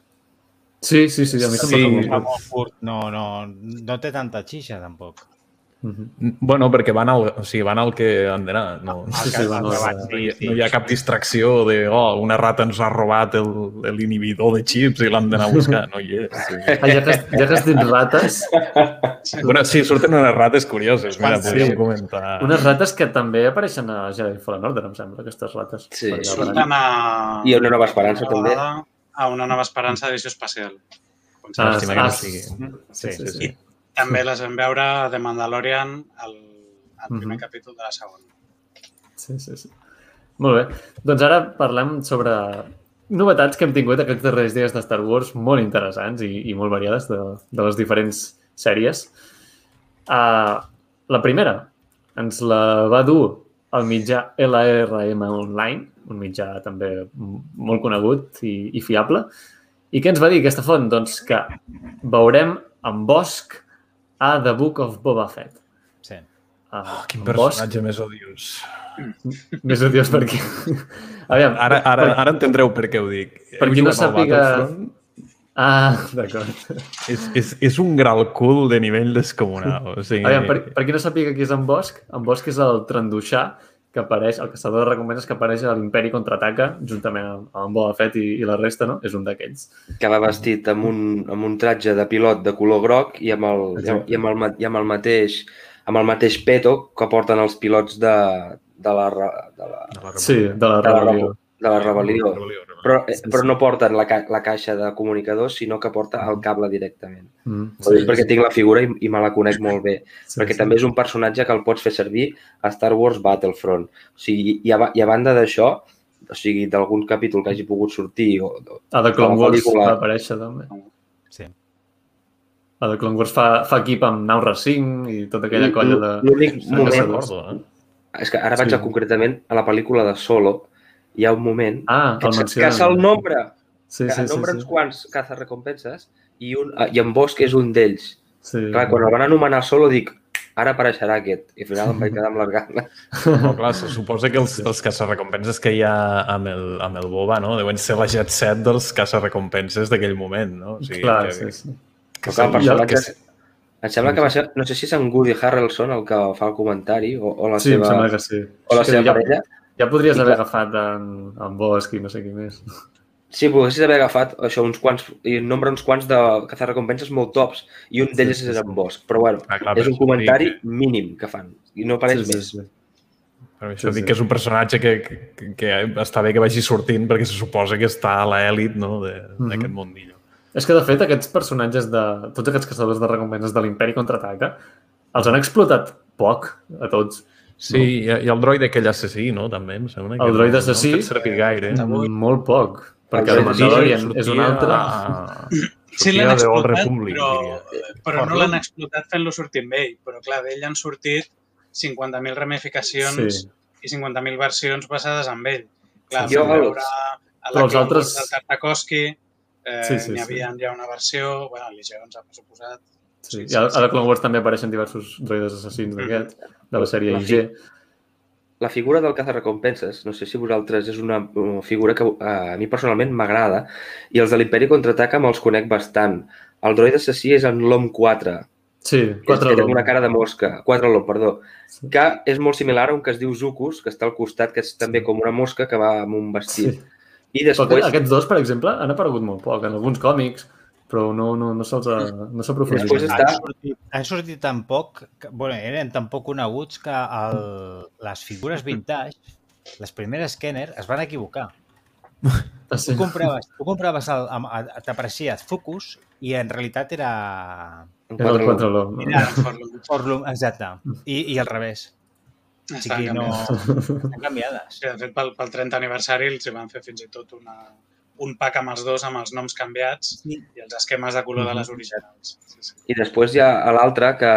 Sí, sí, sí, a mi sí. No, no, no té tanta xixa, tampoc. Bueno, perquè van al, o sigui, van al que han d'anar. No, sí, sí, van, no, no, hi, no hi ha cap distracció de oh, una rata ens ha robat l'inhibidor de xips i l'han d'anar a buscar. No hi és. Sí. Ah, ja, que, ja que has dit rates... Bueno, sí, surten unes rates curioses. Mira, sí. podríem comentar. Unes rates que també apareixen a Jedi Fallen Order, em sembla, aquestes rates. Sí, surten a... I a Una Nova Esperança, també. A Una Nova Esperança d'edició espacial. Ah, sí, sí, sí. sí, sí. També les vam veure de Mandalorian al, al primer mm -hmm. capítol de la segona. Sí, sí, sí. Molt bé. Doncs ara parlem sobre novetats que hem tingut aquests darrers dies de Star Wars molt interessants i, i molt variades de, de les diferents sèries. Uh, la primera ens la va dur el mitjà LRM Online, un mitjà també molt conegut i, i fiable. I què ens va dir aquesta font? Doncs que veurem en Bosch a The Book of Boba Fett. Sí. Uh, oh, quin personatge Bosch... més odiós. Més odiós per què? Aviam, ara, ara, per... ara entendreu per què ho dic. Per qui no sàpiga... Ah, d'acord. És, és, és un gral cool de nivell descomunal. O sigui... Aviam, per, per qui no sàpiga qui és en Bosch, en Bosch és el Tranduixà que apareix, el caçador de recompenses que apareix a l'Imperi Contraataca, juntament amb, amb Boba Fett i, i la resta, no? És un d'aquells. Que va vestit amb un, amb un tratge de pilot de color groc i amb el, i amb el, i amb el mateix amb el mateix peto que porten els pilots de, de la, de la, de la Sí, de la rebel·lió. De la rebel·lió. Però, sí, sí. Però no porten la, ca la caixa de comunicadors, sinó que porta el cable directament. Mm, sí, dir, perquè tinc la figura i, i me la conec molt bé. Sí, perquè sí. també és un personatge que el pots fer servir a Star Wars Battlefront. O sigui, i a, i a banda d'això, o sigui, d'algun capítol que hagi pogut sortir... O, a The Clone Wars va aparèixer també. Sí. A The Clone Wars fa, fa equip amb Nau Racing i tota aquella colla de... L'únic moment... Eh? És que ara vaig sí. a, concretament a la pel·lícula de Solo, hi ha un moment ah, que, que caça el nombre, sí, que sí, nombre sí, uns sí. quants caça recompenses i, un, i en Bosch és un d'ells. Sí. Clar, quan el van anomenar solo dic, ara apareixerà aquest. I al final em vaig quedar amb les ganes. No, clar, se suposa que els, els caça-recompenses que hi ha amb el, amb el Boba, no? Deuen ser la jet set dels caça-recompenses d'aquell moment, no? O sigui, clar, que, sí, sí. Que, clar, personatges... Que... Em sembla que va ser, no sé si és en Woody Harrelson el que fa el comentari o, o la sí, seva, em sembla que sí. o la seva ja, parella. Ja podries haver agafat en, en Bosch i no sé qui més. Sí, podries haver agafat això, uns quants, i en nombre uns quants de cazar recompenses molt tops i un d'ells sí, sí, és en Bosch. Però bueno, ah, clar, és un comentari sí, mínim que fan i no apareix sí, més. Sí, sí. Per això sí, dic sí. que és un personatge que, que, que està bé que vagi sortint perquè se suposa que està a l'èlit no, d'aquest mm -hmm. mundillo. És que, de fet, aquests personatges de... Tots aquests caçadors de recompenses de l'imperi contraataca els han explotat poc a tots. Sí, no? i, i el droide aquell assassí, no? També, em sembla. Que el droide no, assassí, no gaire. molt poc, perquè el Mandalorian és un altre... A... Sí, l'han explotat, Republic, però, però no l'han explotat fent-lo sortir amb ell. Però, clar, d'ell han sortit 50.000 ramificacions sí. i 50.000 versions basades en ell. Clar, sí, jo, veure a la els altres... del Tartakovsky, eh, sí, sí, n'hi havia sí. ja una versió, bueno, Legions ha suposat, Sí, sí, I a, a la Clone Wars també apareixen diversos droides assassins mm. d'aquest, de la sèrie la IG. La figura del recompenses, no sé si vosaltres és una, una figura que a mi personalment m'agrada i els de l'Imperi Contraataca me'ls conec bastant. El droid assassí és en l'OM 4. Sí, 4 l'OM. una cara de mosca. 4 l'OM, perdó. Sí. Que és molt similar a un que es diu Zucus, que està al costat, que és també com una mosca que va amb un vestit. Sí. I després... aquests dos, per exemple, han aparegut molt poc en alguns còmics però no, no, no se'ls no s'ha aprofundit. Està... Han, sortit, han sortit tan poc, que, bueno, eren tan poc coneguts que el, les figures vintage, les primeres Kenner, es van equivocar. Ah, sí. Tu compraves, tu compraves el, t'apareixies Focus i en realitat era... Era el 4 Era Forlum, exacte. I, I al revés. O sigui, no... Estan canviades. Sí, de fet, pel, pel 30 aniversari els van fer fins i tot una, un pack amb els dos, amb els noms canviats Sí. i els esquemes de color de les originals. Sí, sí. I després hi ha l'altre que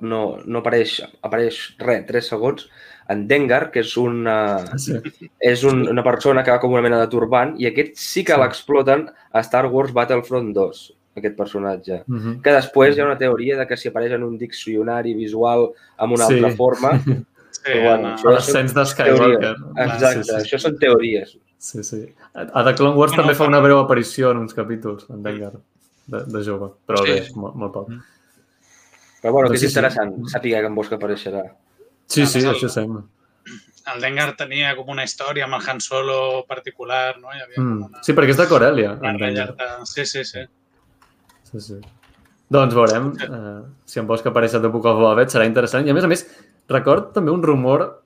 no, no apareix, apareix res, 3 segons, en Dengar, que és una, Sí. és un, una persona que va com una mena de turbant i aquest sí que Sí. l'exploten a Star Wars Battlefront 2, aquest personatge. Mhm. Que després hi ha una teoria de que si apareix en un diccionari visual amb una Sí. altra forma... Sí, Però bueno, Anna, això- L'ascens de Skywalker. Exacte, Sí, sí. això són teories. Sí, sí. A The Clone Wars Bueno, també fa però- una breu aparició en uns capítols, en Dengar, de, de jove. Però Sí. bé, molt, molt poc. Però bueno, Doncs que és sí, sí. interessant saber que en Bosca apareixerà. Sí, Ah, sí, el- això sembla. el Dengar tenia com una història amb el Han Solo particular, no? Hi havia Mm. una... Sí, perquè és de Corellia, Dengar. Sí, sí, sí. Sí, sí. Doncs veurem eh, si en Bosch apareix a The Book of Boba Fett, serà interessant. I a més a més, record també un rumor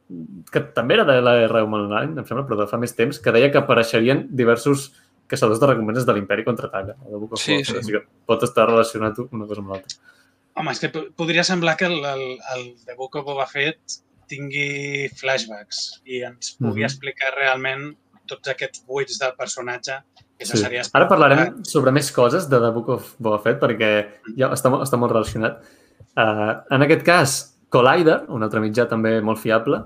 que també era de la R Online, em sembla, però de fa més temps, que deia que apareixerien diversos caçadors de recompenses de l'Imperi contraataca. a The Book of Sí, sí. O sigui que pot estar relacionat una cosa amb l'altra. Home, és que po- podria semblar que el, el, el The Book of Boba Fett tingui flashbacks i ens pugui Mhm. explicar realment tots aquests buits del personatge, que això Sí. seria... Ara parlarem sobre més coses de The Book of Boba Fett perquè ja està, mo- està molt relacionat. Uh, en aquest cas, Collider, un altre mitjà també molt fiable,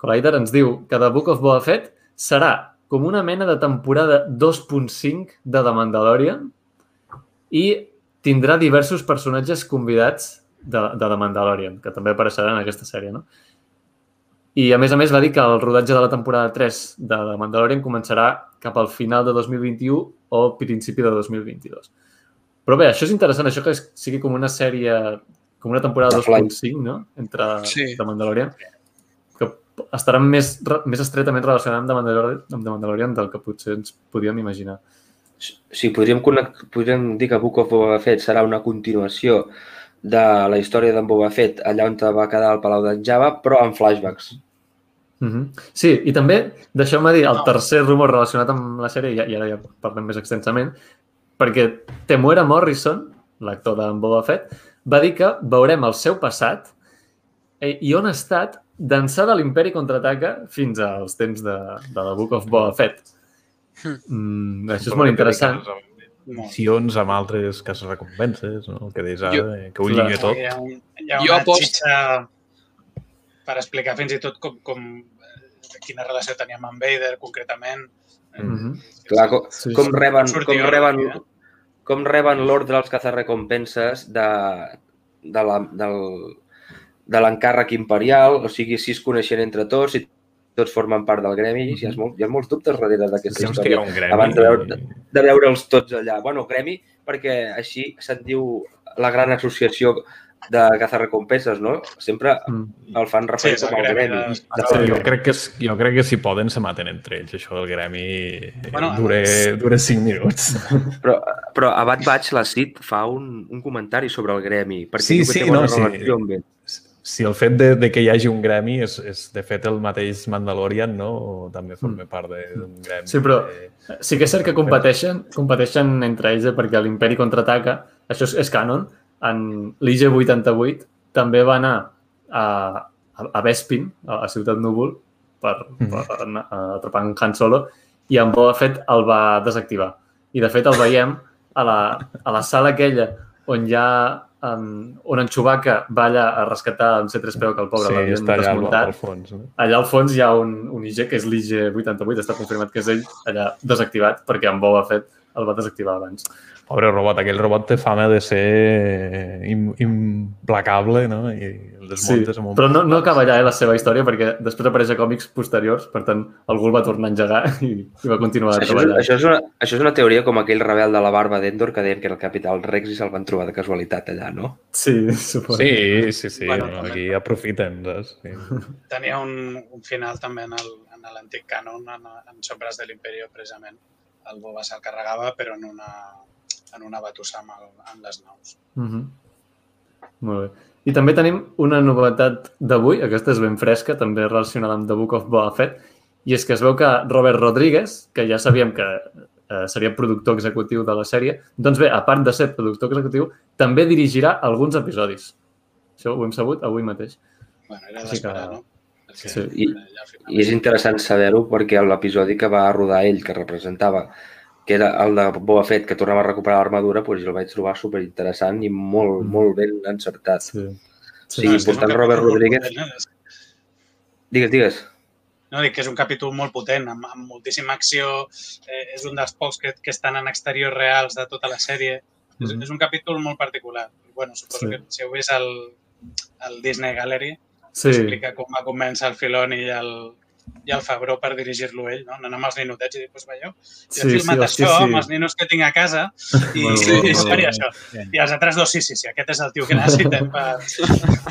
Collider ens diu que The Book of Boba Fett serà com una mena de temporada 2.5 de The Mandalorian i tindrà diversos personatges convidats de, de The Mandalorian, que també apareixeran en aquesta sèrie, no? I, a més a més, va dir que el rodatge de la temporada 3 de The Mandalorian començarà cap al final de 2021 o principi de 2022. Però bé, això és interessant, això que sigui com una sèrie, com una temporada Offline. 2.5, no?, entre Sí. The Mandalorian, que estarà més, més estretament relacionat amb The, Mandalorian, amb The Mandalorian del que potser ens podíem imaginar. Sí, podríem, connect, podríem dir que Book of Boba Fett serà una continuació de la història d'en Boba Fett allà on va quedar el Palau d'en Java, però amb flashbacks. Mm -hmm. Sí, i també, deixeu-me dir, el tercer rumor relacionat amb la sèrie, i, i ara ja parlem més extensament, perquè Temuera Morrison, l'actor d'en Boba Fett, va dir que veurem el seu passat eh, i on ha estat d'ençà de l'imperi contraataca fins als temps de, de The Book of Boba Fett. Mm, això és molt interessant. Missions amb altres cases recompenses, no? el que deies ara, Jo- eh, que ho lligui tot. Hi ha, un, hi ha Jo una apost- xitxa per explicar fins i tot com, com eh, quina relació teníem amb Vader, concretament. Mm -hmm. Clar, com, Sí, com reben, com reben? Com reben l'ordre els cazarrecompenses de, de la, del, de l'encàrrec imperial, o sigui, si es coneixen entre tots, si tots formen part del gremi, hi ha, molt, hi ha molts dubtes darrere d'aquesta història. gremi? Abans de veure- de veure'ls tots allà. Bueno, gremi, perquè així se'n diu la gran associació de cazarrecompenses, no? Sempre Mm. el fan Sí, el com el gremi de... Fet, jo crec que, es- jo crec que si poden se maten entre ells, això del gremi Bueno, bueno, dure, dure 5 minuts. Però, però a Bad Batch la Cid fa un, un comentari sobre el gremi, perquè Sí, sí, té bona no, sí. relació amb ell. Si el fet de, de que hi hagi un gremi és, és de fet el mateix Mandalorian, no? O també forma part de- d'un gremi. Sí, però- de- Sí que és cert que competeixen, competeixen entre ells eh, perquè l'imperi contraataca, això és, és canon, en l'IG-88 també va anar a, a, a Bespin, a la ciutat núvol, per, per anar a atrapar en Han Solo, i en Boba Fett el va desactivar. I de fet el veiem a la, a la sala aquella on hi ha um, on en Chewbacca va allà a rescatar en C-3PO que el pobre sí, l'havien està allà al, desmuntat al fons. No? allà al fons hi ha un, un IG que és l'IG-88, està confirmat que és ell, allà desactivat, perquè en Boba Fett el va desactivar abans. Pobre robot, aquell robot té fama de ser im, implacable, no? I el desmuntes amb un... però no, no acaba allà eh, la seva història, perquè després apareix a còmics posteriors, per tant, algú el va tornar a engegar i, i va continuar Això és, treballant. això, és una, això és una teoria com aquell rebel de la barba d'Endor que deien que era el capital Rex i se'l van trobar de casualitat allà, no? Sí, suposo. Sí, sí, sí, Bueno, bueno, aquí aprofiten, saps? Sí. Tenia un, un final també en el- en l'antic canon, en, en Sombres de l'Imperio, precisament. El Boba se'l carregava, però en una, en una batussa amb, el, amb les naus. Mm -hmm. Molt bé. I també tenim una novetat d'avui, aquesta és ben fresca, també relacionada amb The Book of Boba Fett, i és que es veu que Robert Rodríguez, que ja sabíem que eh, seria productor executiu de la sèrie, doncs bé, a part de ser productor executiu, també dirigirà alguns episodis. Això ho hem sabut avui mateix. Bueno, era Sí que- d'esperar, no? Sí. I, I és interessant saber-ho perquè l'episodi que va rodar ell, que representava que era el de Boba Fett, que tornava a recuperar l'armadura, doncs el vaig trobar superinteressant i molt, molt ben encertat. Sí. Sí, sí portant Robert Rodríguez... Digues, digues. No, dic que és un capítol molt potent, amb, amb moltíssima acció, eh, és un dels pocs que, que estan en exteriors reals de tota la sèrie. Mm -hmm. és, és un capítol molt particular. bueno, suposo sí. que si heu vist el, el Disney Gallery, sí. explica com va començar el Filoni i el, i el Fabró per dirigir-lo ell, no? anant amb els ninotets i dir, doncs veieu, jo he filmat sí, això sí. amb els ninos que tinc a casa i, bueno, i, i seria això. I els altres dos, sí, sí, sí, aquest és el tio que necessitem per...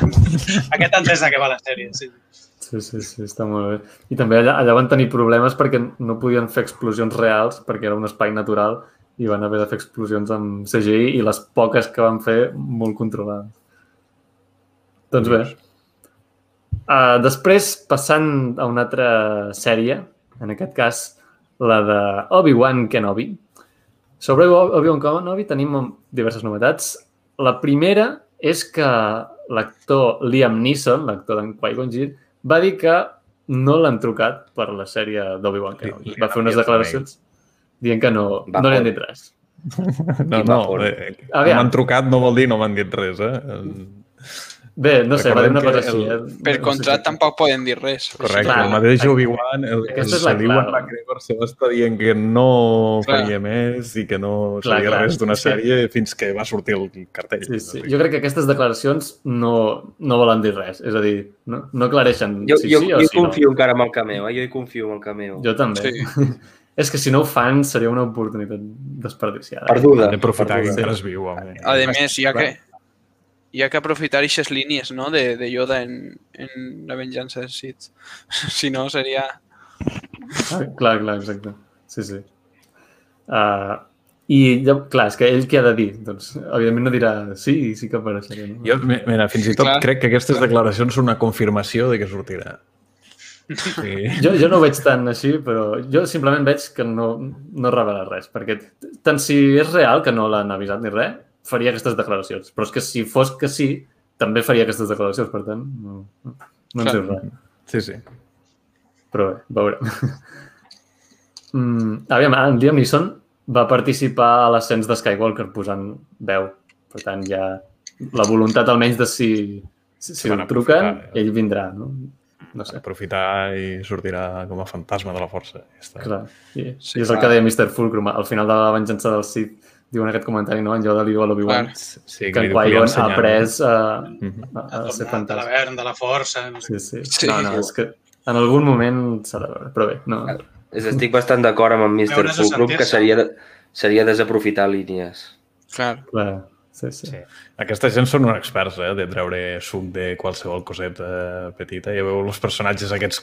aquest entès de què va la sèrie, sí. Sí, sí, sí, està molt bé. I també allà, allà van tenir problemes perquè no podien fer explosions reals perquè era un espai natural i van haver de fer explosions amb CGI i les poques que van fer molt controlades. Doncs bé, uh, després passant a una altra sèrie, en aquest cas la de Obi-Wan Kenobi. Sobre Obi-Wan Kenobi tenim diverses novetats. La primera és que l'actor Liam Neeson, l'actor d'en Qui-Gon Jinn, va dir que no l'han trucat per la sèrie d'Obi-Wan Kenobi. Va fer unes declaracions dient que no, no li han dit res. No, no, eh, m'han trucat no vol dir no m'han dit res, eh? Bé, no sé, va dir una cosa així. Eh? Per contrat no sé tampoc poden dir res. Correcte, clar, el mateix Obi-Wan, el, el Saliwan McGregor se va estar dient que no clar. faria més i que no clar, sabia clar. res d'una sèrie sí. fins que va sortir el cartell. Sí, sí. Jo crec que aquestes declaracions no, no volen dir res. És a dir, no, no aclareixen jo, si jo, sí o si confio no. encara en el cameo, eh? jo hi confio en el cameo. Jo també. Sí. És que si no ho fan seria una oportunitat desperdiciada. Perduda. Hem d'aprofitar que encara es viu. Home. A més, ha que, hi ha que aprofitar aquestes línies no? de, de Yoda en, en la venjança dels Sith. Si no, seria... Ah, clar, clar, exacte. Sí, sí. Uh, I, clar, és que ell què ha de dir? Doncs, evidentment no dirà sí, sí que apareixeré. No? Jo, mira, fins i tot clar. crec que aquestes declaracions són una confirmació de que sortirà. Sí. Jo, jo no ho veig tant així, però jo simplement veig que no, no revela res, perquè tant si és real que no l'han avisat ni res, faria aquestes declaracions. Però és que si fos que sí, també faria aquestes declaracions, per tant, no, no ens diu res. Sí, sí. Però bé, veurem. mm, aviam, en Liam Neeson va participar a l'ascens de Skywalker posant veu. Per tant, ja la voluntat almenys de si, si, si el truquen, eh? ell vindrà, no? no sé. Aprofitar i sortirà com a fantasma de la força. Ja està. Clar. I, sí, i és clar. el que deia Mr. Fulcrum. Al final de la venjança del Sith diuen aquest comentari, no? En Yoda li diu a l'Obi-Wan sí, que, que en Qui-Gon ha après a, a, a, a ser De fantasma. l'avern, de la força... No sé. Sí, sí. No, no, és que en algun moment s'ha de veure, però bé, no. Estic bastant d'acord amb en Mr. Fulcrum que seria, seria desaprofitar línies. Clar. Clar, sí, sí. Sí. Aquesta gent són uns experts, eh, de treure suc de qualsevol coseta petita. Ja veu els personatges aquests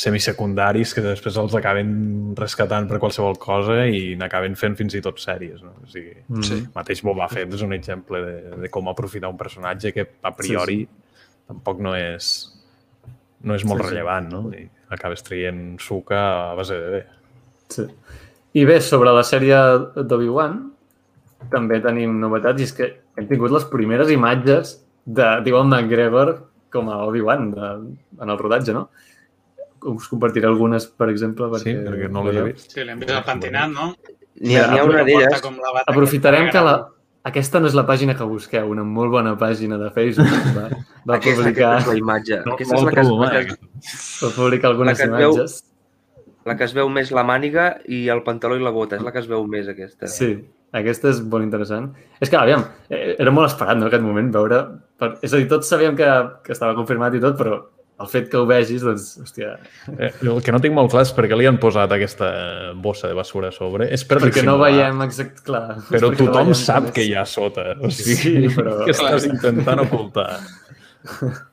semisecundaris que després els acaben rescatant per qualsevol cosa i n'acaben fent fins i tot sèries. No? O sigui, Mm. sí. mateix Boba Fett és un exemple de, de com aprofitar un personatge que a priori sí, sí. tampoc no és, no és molt Sí, sí. rellevant, no? I acabes traient suc a base de bé. Sí. I bé, sobre la sèrie d'Obi-Wan, també tenim novetats i és que hem tingut les primeres imatges de d'Iwan McGregor com a Obi-Wan en el rodatge, no? Us compartiré algunes, per exemple, Sí, perquè... perquè no les he vist. Sí, l'hem vist al pentinat, no? N'hi ha, ha una d'elles, Aprofitarem que que la... Aquesta no és la pàgina que busqueu, una molt bona pàgina de Facebook. Va, va aquesta, publicar, aquesta és la imatge. No, aquesta és la que, es, va publicar algunes La que es veu- imatges. la que es veu més la màniga i el pantaló i la bota. És la que es veu més, aquesta. Sí, aquesta és molt interessant. És que, aviam, eh, era molt esperat, no?, aquest moment, veure... Per... És a dir, tots sabíem que, que estava confirmat i tot, però el fet que ho vegis, doncs, hòstia... Eh, el que no tinc molt clar és per què li han posat aquesta bossa de basura a sobre. És per perquè no veiem exact... Clar, Però no tothom veiem sap que hi ha sota. O Sí, sigui, però- que estàs intentant ocultar.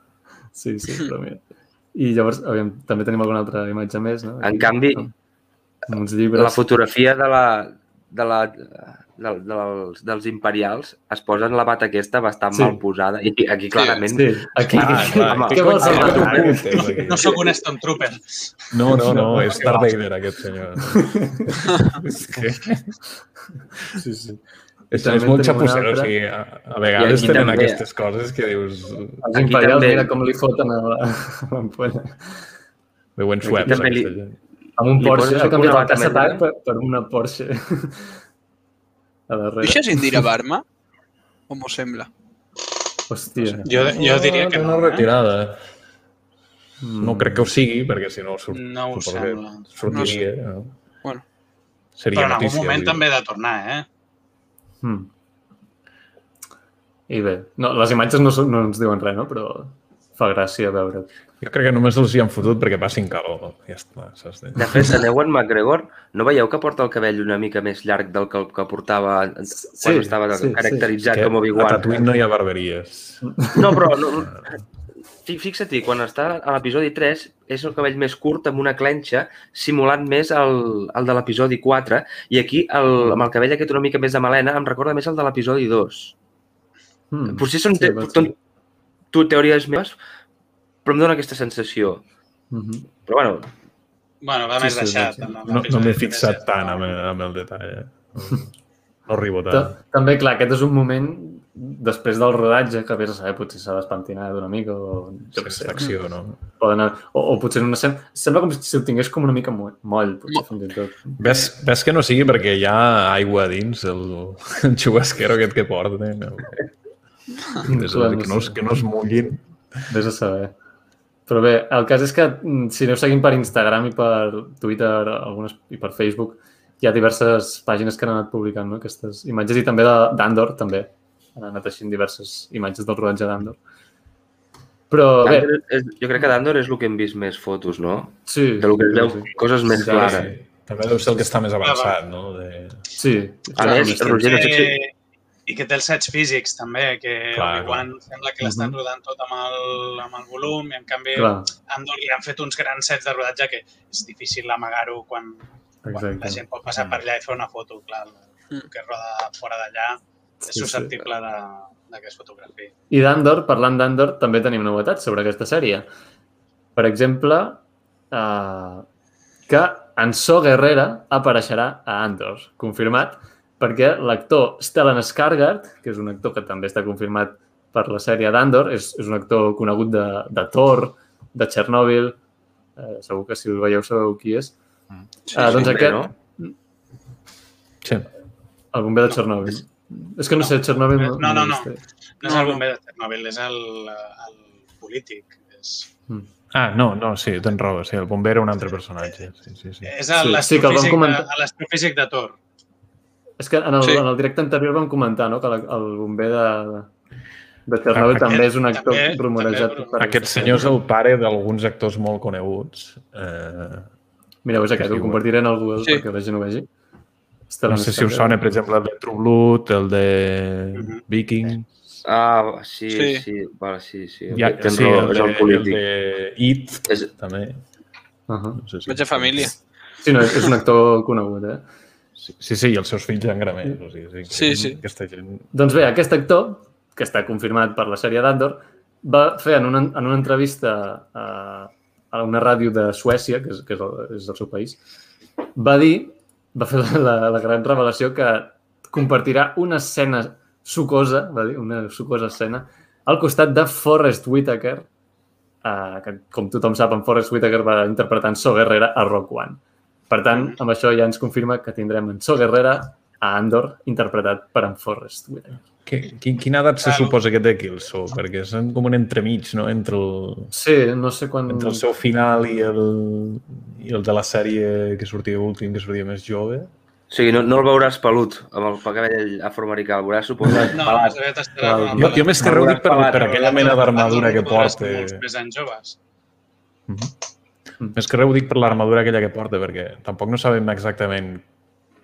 Sí, sí, però mira. I llavors, aviam, també tenim alguna altra imatge més, no? En canvi, Amb uns llibres. la fotografia de la, de la, de, dels, dels imperials es posen la bata aquesta bastant Sí. mal posada i aquí clarament Sí, aquí... Ah, clar, Què què vols t'ocultes aquí? No sóc un Stormtrooper. No, no, no, és Darth Vader aquest senyor. és que... Sí, sí. És, és molt xapusser, o sigui, a, a vegades tenen també. aquestes coses que dius... Els imperials, també- mira com li foten a la- a l'ampolla. Veuen sueps, aquesta gent. Amb un Porsche, ha canviat la casa per, per una Porsche. A darrere. Deixes Indira Barma? O m'ho sembla? Hòstia. Jo, jo diria que no. una Eh? retirada. Mm. No crec que ho sigui, perquè si no surt, No ho sembla. sortiria. No Bueno, Seria Però en algun notícia. moment vull dir. també ha de tornar, eh? Mm. I bé, no, les imatges no, no ens diuen res, no? però fa gràcia veure. Jo crec que només els hi han fotut perquè passin calor. Ja està, saps? De fet, en Ewan McGregor, no veieu que porta el cabell una mica més llarg del que, que portava quan Sí, estava sí, sí. caracteritzat Que com a Obi-Wan? Tatooine no hi ha barberies. No, però no, fi- fixa't-hi, quan està a l'episodi 3 és el cabell més curt amb una clenxa simulant més el, el de l'episodi 4 i aquí el, amb el cabell aquest una mica més de melena em recorda més el de l'episodi 2. Mm. Potser són ser. Tu teories meves, però em dona aquesta sensació. Mhm. Però bueno, Bueno, va Sí, més sí, deixat. sí. No, no l'episodi m'he fixat tant amb, amb el detall. Eh? No, no arribo Ta- tant. També, clar, aquest és un moment després del rodatge que vés a saber, potser s'ha despentinar una mica o jo què Sí, sé. d'acció, no? Poden o, o potser en una escena... Sembla com si ho tingués com una mica moll, potser fins i tot. Ves, ves que no sigui perquè hi ha aigua a dins, el, el xubasquero aquest que porten. El... És Clar, que, no, es- que no es mullin. Vés a saber. Però bé, el cas és que mm, si aneu seguint per Instagram i per Twitter algunes, i per Facebook, hi ha diverses pàgines que han anat publicant no? aquestes imatges i també de- d'Andor, també. Han anat així diverses imatges del rodatge d'Andor. Però bé, és, jo crec que d'Andor és el que hem vist més fotos, no? sí. De lo que veu, sí. coses més Sí, clares. Sí. També deu ser el que està més avançat, no? De... Sí. A més. Roger, no sé si... I que té els sets físics, també, que Clar, Obi-Wan sembla que l'estan Mhm. rodant tot amb el, amb el volum i, en canvi, Clar, Andor li han fet uns grans sets de rodatge que és difícil amagar-ho quan, quan la gent pot passar per allà i fer una foto. Clar, el Mm. que roda fora d'allà és Sí, sí. susceptible de, de que es fotografi. I d'Andor, parlant d'Andor, també tenim novetats sobre aquesta sèrie. Per exemple, eh, que en So Guerrera apareixerà a Andor, confirmat, perquè l'actor Stellan Skarsgård, que és un actor que també està confirmat per la sèrie d'Andor, és, és un actor conegut de, de Thor, de Chernobyl, eh, segur que si el veieu sabeu qui és. Sí, Ah, doncs sí, aquest, no? Sí. el bomber de Chernobyl. És que no sé, Chernobyl... No, no, no. vist. No és No, el no. bomber de Chernobyl, és el, el polític. És, Ah, no, no, sí, tens raó. Sí, el bomber era un altre personatge. Sí, sí, sí. és Sí, el- sí, l'astrofísic comentar. de, l'astrofísic de Thor. És que en el, Sí. en el directe anterior vam comentar no? que la, el bomber de, de Chernobyl Aquest- també és un actor també- rumorejat. també- per Aquest senyor és el pare d'alguns actors molt coneguts. Eh, Mireu, és aquest, ho compartiré en el Google Sí. perquè la gent ho vegi. no Stellan sé si us sona, per exemple, el de True Blood, el de Mhm. Viking. Ah, sí, sí, Sí. sí, vale, sí, sí. Ja, Tens sí, el de, el el polític. de It, És, també. Uh -huh. No sé si... Veig a família. Sí, no, és un actor conegut, eh? Sí, sí, sí, i els seus fills en gramers. O sigui, Sí, sí. Aquesta gent... Doncs bé, aquest actor, que està confirmat per la sèrie d'Andor, va fer en una, en una entrevista a, a una ràdio de Suècia, que és, que és, el, és el seu país, va dir, va fer la, la, la gran revelació que compartirà una escena sucosa, va dir, una sucosa escena, al costat de Forrest Whitaker, eh, que com tothom sap, en Forrest Whitaker va interpretar en So Guerrera a Rock One. Per tant, amb això ja ens confirma que tindrem en So Guerrera a Andor, interpretat per en Forrest Whitaker. Quina edat se suposa que té aquí el so? Perquè és com un entremig, no?, entre el, Sí, no sé quan... entre el seu final i el, i el de la sèrie que sortia últim, que sortia més jove. o sigui, no, no el veuràs pelut amb el cabell afroamericà, el veuràs suposat No, pelat. no, estarà Jo, jo més que ho dic per, per aquella mena d'armadura que porta. Molts més anys joves. Més que res ho dic per l'armadura aquella que porta, perquè tampoc no sabem exactament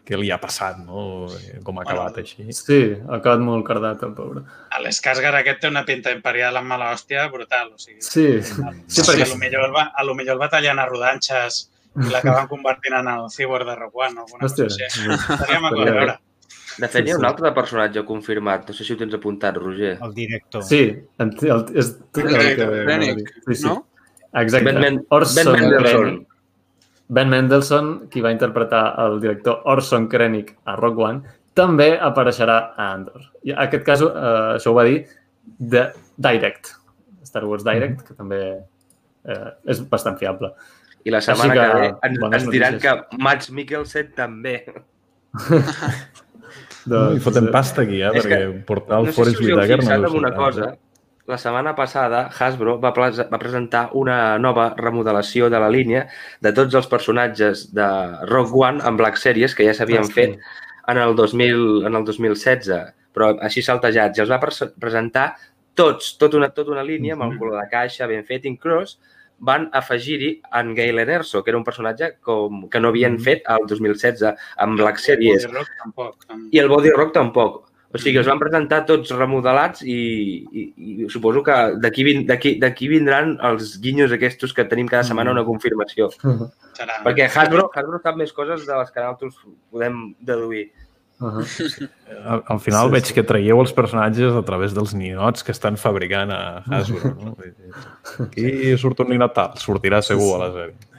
què li ha passat, no? Com ha acabat Bueno, així. Sí, ha acabat molt cardat, el pobre. A l'Escàsgar aquest té una pinta imperial amb mala hòstia brutal. O sigui, Sí, sí, perquè... a lo millor el va, a lo millor el va tallant a rodanxes i l'acaben convertint en el cyborg de Rogue One o alguna Hòstia, cosa així. Estaria bé. veure. De fet, hi ha Sí, un sí. altre personatge confirmat. No sé si ho tens apuntat, Roger. El director. Sí, el, el, és tot el que... Krennic, sí, sí. no? Exacte. Ben, Men Orson ben Mendelssohn. Krennic. Ben Mendelssohn, qui va interpretar el director Orson Krennic a Rock One, també apareixerà a Andor. I en aquest cas, eh, això ho va dir de Direct, Star Wars Direct, mm -hmm. que també eh, és bastant fiable. I la setmana que, que ve ens, ens diran que Max Mikkelsen també. doncs, I fotem pasta aquí, eh? Perquè que, portar el no Forrest si Whitaker no deu una cosa, la setmana passada Hasbro va, va presentar una nova remodelació de la línia de tots els personatges de Rogue One en Black Series que ja s'havien fet en el, 2000, en el 2016, però així saltejats. I els va pre presentar tots, tota una, tota una línia amb el color de caixa ben fet, inclús van afegir-hi en Galen Erso, que era un personatge com, que no havien fet al 2016 amb Black Series. I el Body Rock tampoc. I el Body Rock tampoc. O sigui, els van presentar tots remodelats i, i, i suposo que d'aquí vindran els guinyos aquests que tenim cada setmana una confirmació. Serà. Perquè Hasbro, Hasbro sap més coses de les que nosaltres podem deduir. Uh -huh. al, al final sí, veig sí. que traieu els personatges a través dels ninots que estan fabricant a Hasbro. No? Aquí surt un ninot tal, sortirà segur a la sèrie.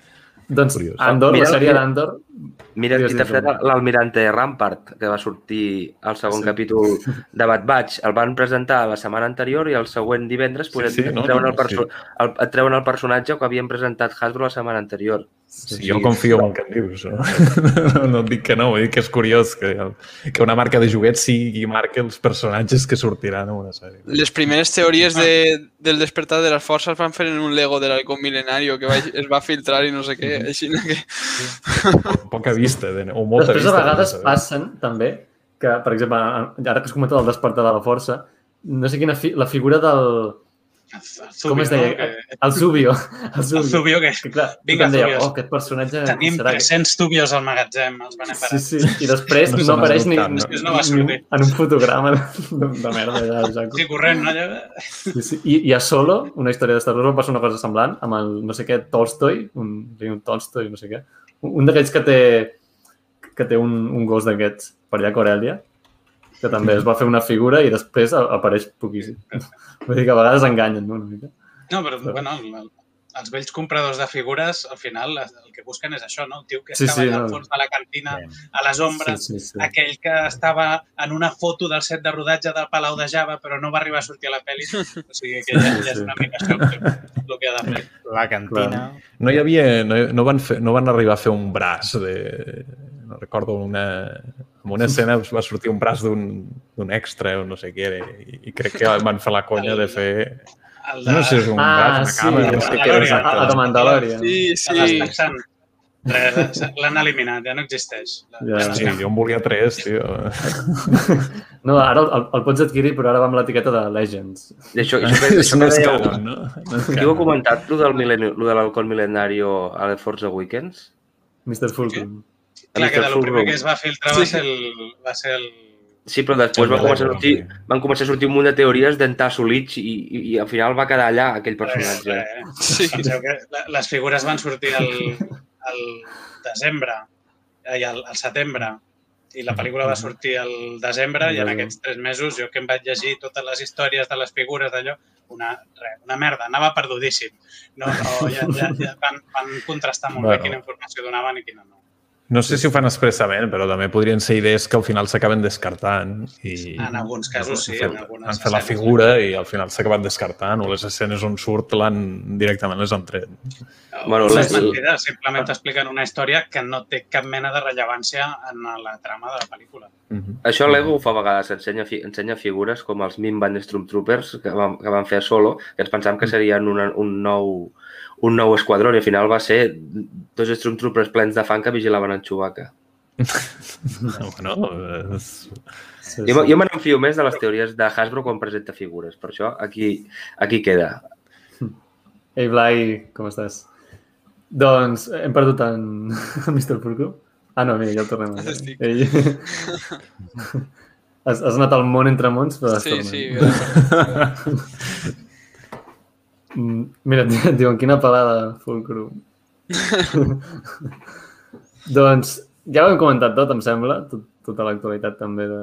Doncs Curiós. Andor, mira, la sèrie d'Andor... Mira qui t'ha fet l'almirante Rampart, que va sortir al segon sí. capítol de Bad Batch. El van presentar la setmana anterior i el següent divendres pues, sí, sí, no, treuen, el perso sí. el, et treuen el personatge que havien presentat Hasbro la setmana anterior. Sí, sí, jo confio en el que em dius. No? no, no et dic que no, vull dir que és curiós que, que una marca de joguets sigui qui marca els personatges que sortiran en una sèrie. Les primeres teories de, del despertar de les forces van fer en un Lego de l'Halcón Milenario que va, es va filtrar i no sé què, així que... Poca vista, o molta Després, vista. a vegades passen també que, per exemple, ara que has comentat el despertar de la força, no sé quina, fi, la figura del, Zubio, Com es deia? No? Que... El Zubio. El Zubio, el Zubio que... que clar, Vinga, deia, Zubios. oh, aquest personatge... Tenim serà... 300 Zubios al magatzem, els van Sí, sí, i després no, no apareix ni, no. ni, no va sortir. en un fotograma de, de merda. Ja, ja. Sí, corrent, no? Sí, sí. I, I a Solo, una història de Star Wars, passar una cosa semblant amb el no sé què Tolstoi, un, un Tolstoi, no sé què, un d'aquells que té que té un, un gos d'aquests per allà a Corèlia, que també es va fer una figura i després apareix poquíssim. Vull dir que a vegades enganyen, no? Una mica. No, però, però... bueno, el, els vells compradors de figures, al final, el que busquen és això, no? El tio que sí, estava sí, allà al fons de la cantina, a les ombres, sí, sí, sí. aquell que estava en una foto del set de rodatge del Palau de Java, però no va arribar a sortir a la pel·li. O sigui, que ja, ja és una mica això el que ha de fer. La cantina... No hi havia... No, no, van fer, no van arribar a fer un braç de... No recordo una en una escena va sortir un braç d'un extra o no sé què era i, i crec que van fer la conya de fer... De... No sé si és un ah, braç, una sí, cama... No sé què era El de Mandalorian. Sí, sí. L'han eliminat, ja no existeix. Ja, sí, jo en volia tres, tio. No, ara el, el pots adquirir, però ara va amb l'etiqueta de Legends. I això, això, això, això no és canon, no? no és Qui ho ha comentat, lo del, lo de l'alcohol mil·lenario a The Forza Weekends? Mr. Fulton. Sí. Clar, que el primer que es va filtrar sí. va ser el... Va ser el... Sí, però després van començar, a sortir, van començar a sortir un munt de teories d'entà Solich i, i, i al final va quedar allà aquell personatge. Eh, eh, sí. Penseu que les figures van sortir al, al desembre i al, al setembre i la pel·lícula va sortir al desembre i en aquests tres mesos jo que em vaig llegir totes les històries de les figures d'allò, una, re, una merda, anava perdudíssim. No, no, ja, ja, ja van, van contrastar molt bueno. bé quina informació donaven i quina no. No sé si ho fan expressament, però també podrien ser idees que al final s'acaben descartant. I, en alguns casos sí. Fet, en han fet la figura i al final s'ha acabat descartant o les escenes on surt l'han directament les han tret. Bueno, les mentides, simplement expliquen una història que no té cap mena de rellevància en la trama de la pel·lícula. Uh -huh. Això l'Ego ho fa a vegades, ensenya, ensenya figures com els Mimban Stormtroopers que van, que van fer a Solo, que ens pensàvem que serien una, un nou un nou esquadró i al final va ser dos Stormtroopers plens de fang que vigilaven en Chewbacca. no, bueno, és... Sí, sí. Jo, jo me n'enfio més de les teories de Hasbro quan presenta figures, per això aquí, aquí queda. Ei, Blai, com estàs? Doncs hem perdut en, en Mr. Purco. Ah, no, mira, ja el tornem a veure. Ell... has, has anat al món entre mons, però Sí, sí. Mm, mira, et diuen, quina pelada, Fulcrum. doncs ja ho hem comentat tot, em sembla, tot, tota l'actualitat també de,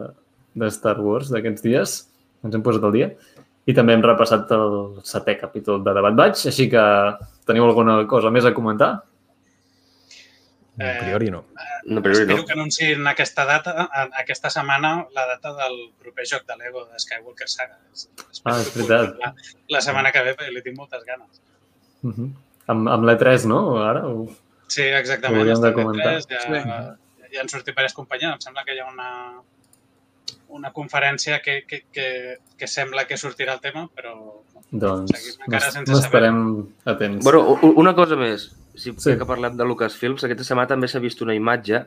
de Star Wars d'aquests dies. Ens hem posat al dia. I també hem repassat el setè capítol de Debat Baix, així que teniu alguna cosa més a comentar? A priori no. No, a priori Espero no. que anunciïn aquesta data, aquesta setmana, la data del proper joc de Lego de Skywalker Saga. Espero Ah, és veritat. parlar La setmana que ve, perquè li tinc moltes ganes. Uh -huh. Amb, amb l'E3, no? Ara? O... Sí, exactament. Ho hauríem de comentar. Ja, ja han sortit diverses companyies. Em sembla que hi ha una, una conferència que, que, que, que sembla que sortirà el tema, però Doncs encara no, sense no saber. estarem atents. Bueno, una cosa més. Si Sí. sí. que parlem de Lucasfilms, aquesta setmana també s'ha vist una imatge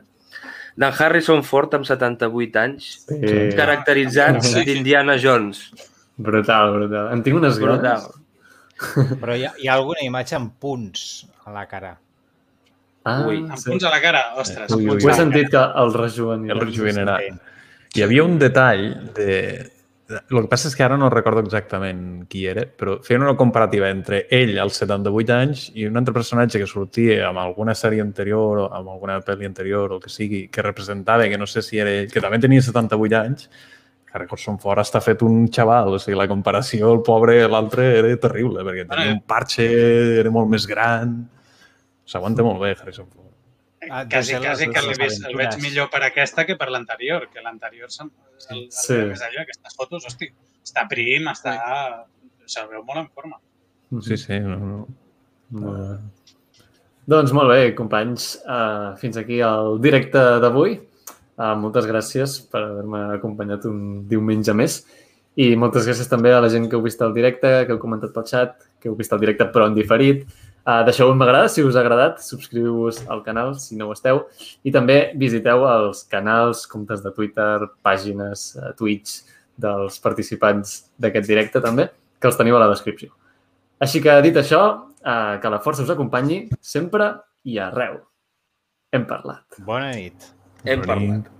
d'en Harrison Ford amb 78 anys, sí. caracteritzat Sí. d'Indiana Jones. Brutal, brutal. En tinc unes Brutal. ganes. Però hi ha, hi ha alguna imatge amb punts a la cara. Ah, Ui. amb sí. punts a la cara, ostres. Ui, ui, punts Ho he sentit que el rejuvenirà. El rejuvenirà. Hi havia un detall de... El que passa és que ara no recordo exactament qui era, però feien una comparativa entre ell als 78 anys i un altre personatge que sortia amb alguna sèrie anterior o amb alguna pel·li anterior o el que sigui, que representava, que no sé si era ell, que també tenia 78 anys, Harrison Ford està fet un xaval, o sigui, la comparació, el pobre, l'altre era terrible, perquè tenia un parxe, era molt més gran... S'aguanta molt bé, Harrison Ford. Ah, Quasi, quasi les que l'he seves vist, el veig millor per aquesta que per l'anterior, que l'anterior el, el, Sí. el més allò, aquestes fotos, hosti, està prim, està... Se'l veu molt en forma. Sí, sí, no, no. Molt bé. Doncs molt bé, companys. Uh, fins aquí el directe d'avui. Uh, moltes gràcies per haver-me acompanyat un diumenge més. I moltes gràcies també a la gent que heu vist el directe, que heu comentat pel xat, que heu vist el directe però en diferit. Uh, deixeu un m'agrada si us ha agradat, subscriu-vos al canal si no ho esteu i també visiteu els canals, comptes de Twitter, pàgines, uh, Twitch dels participants d'aquest directe també, que els teniu a la descripció. Així que, dit això, eh, que la força us acompanyi sempre i arreu. Hem parlat. Bona nit. Hem Bona parlat. nit.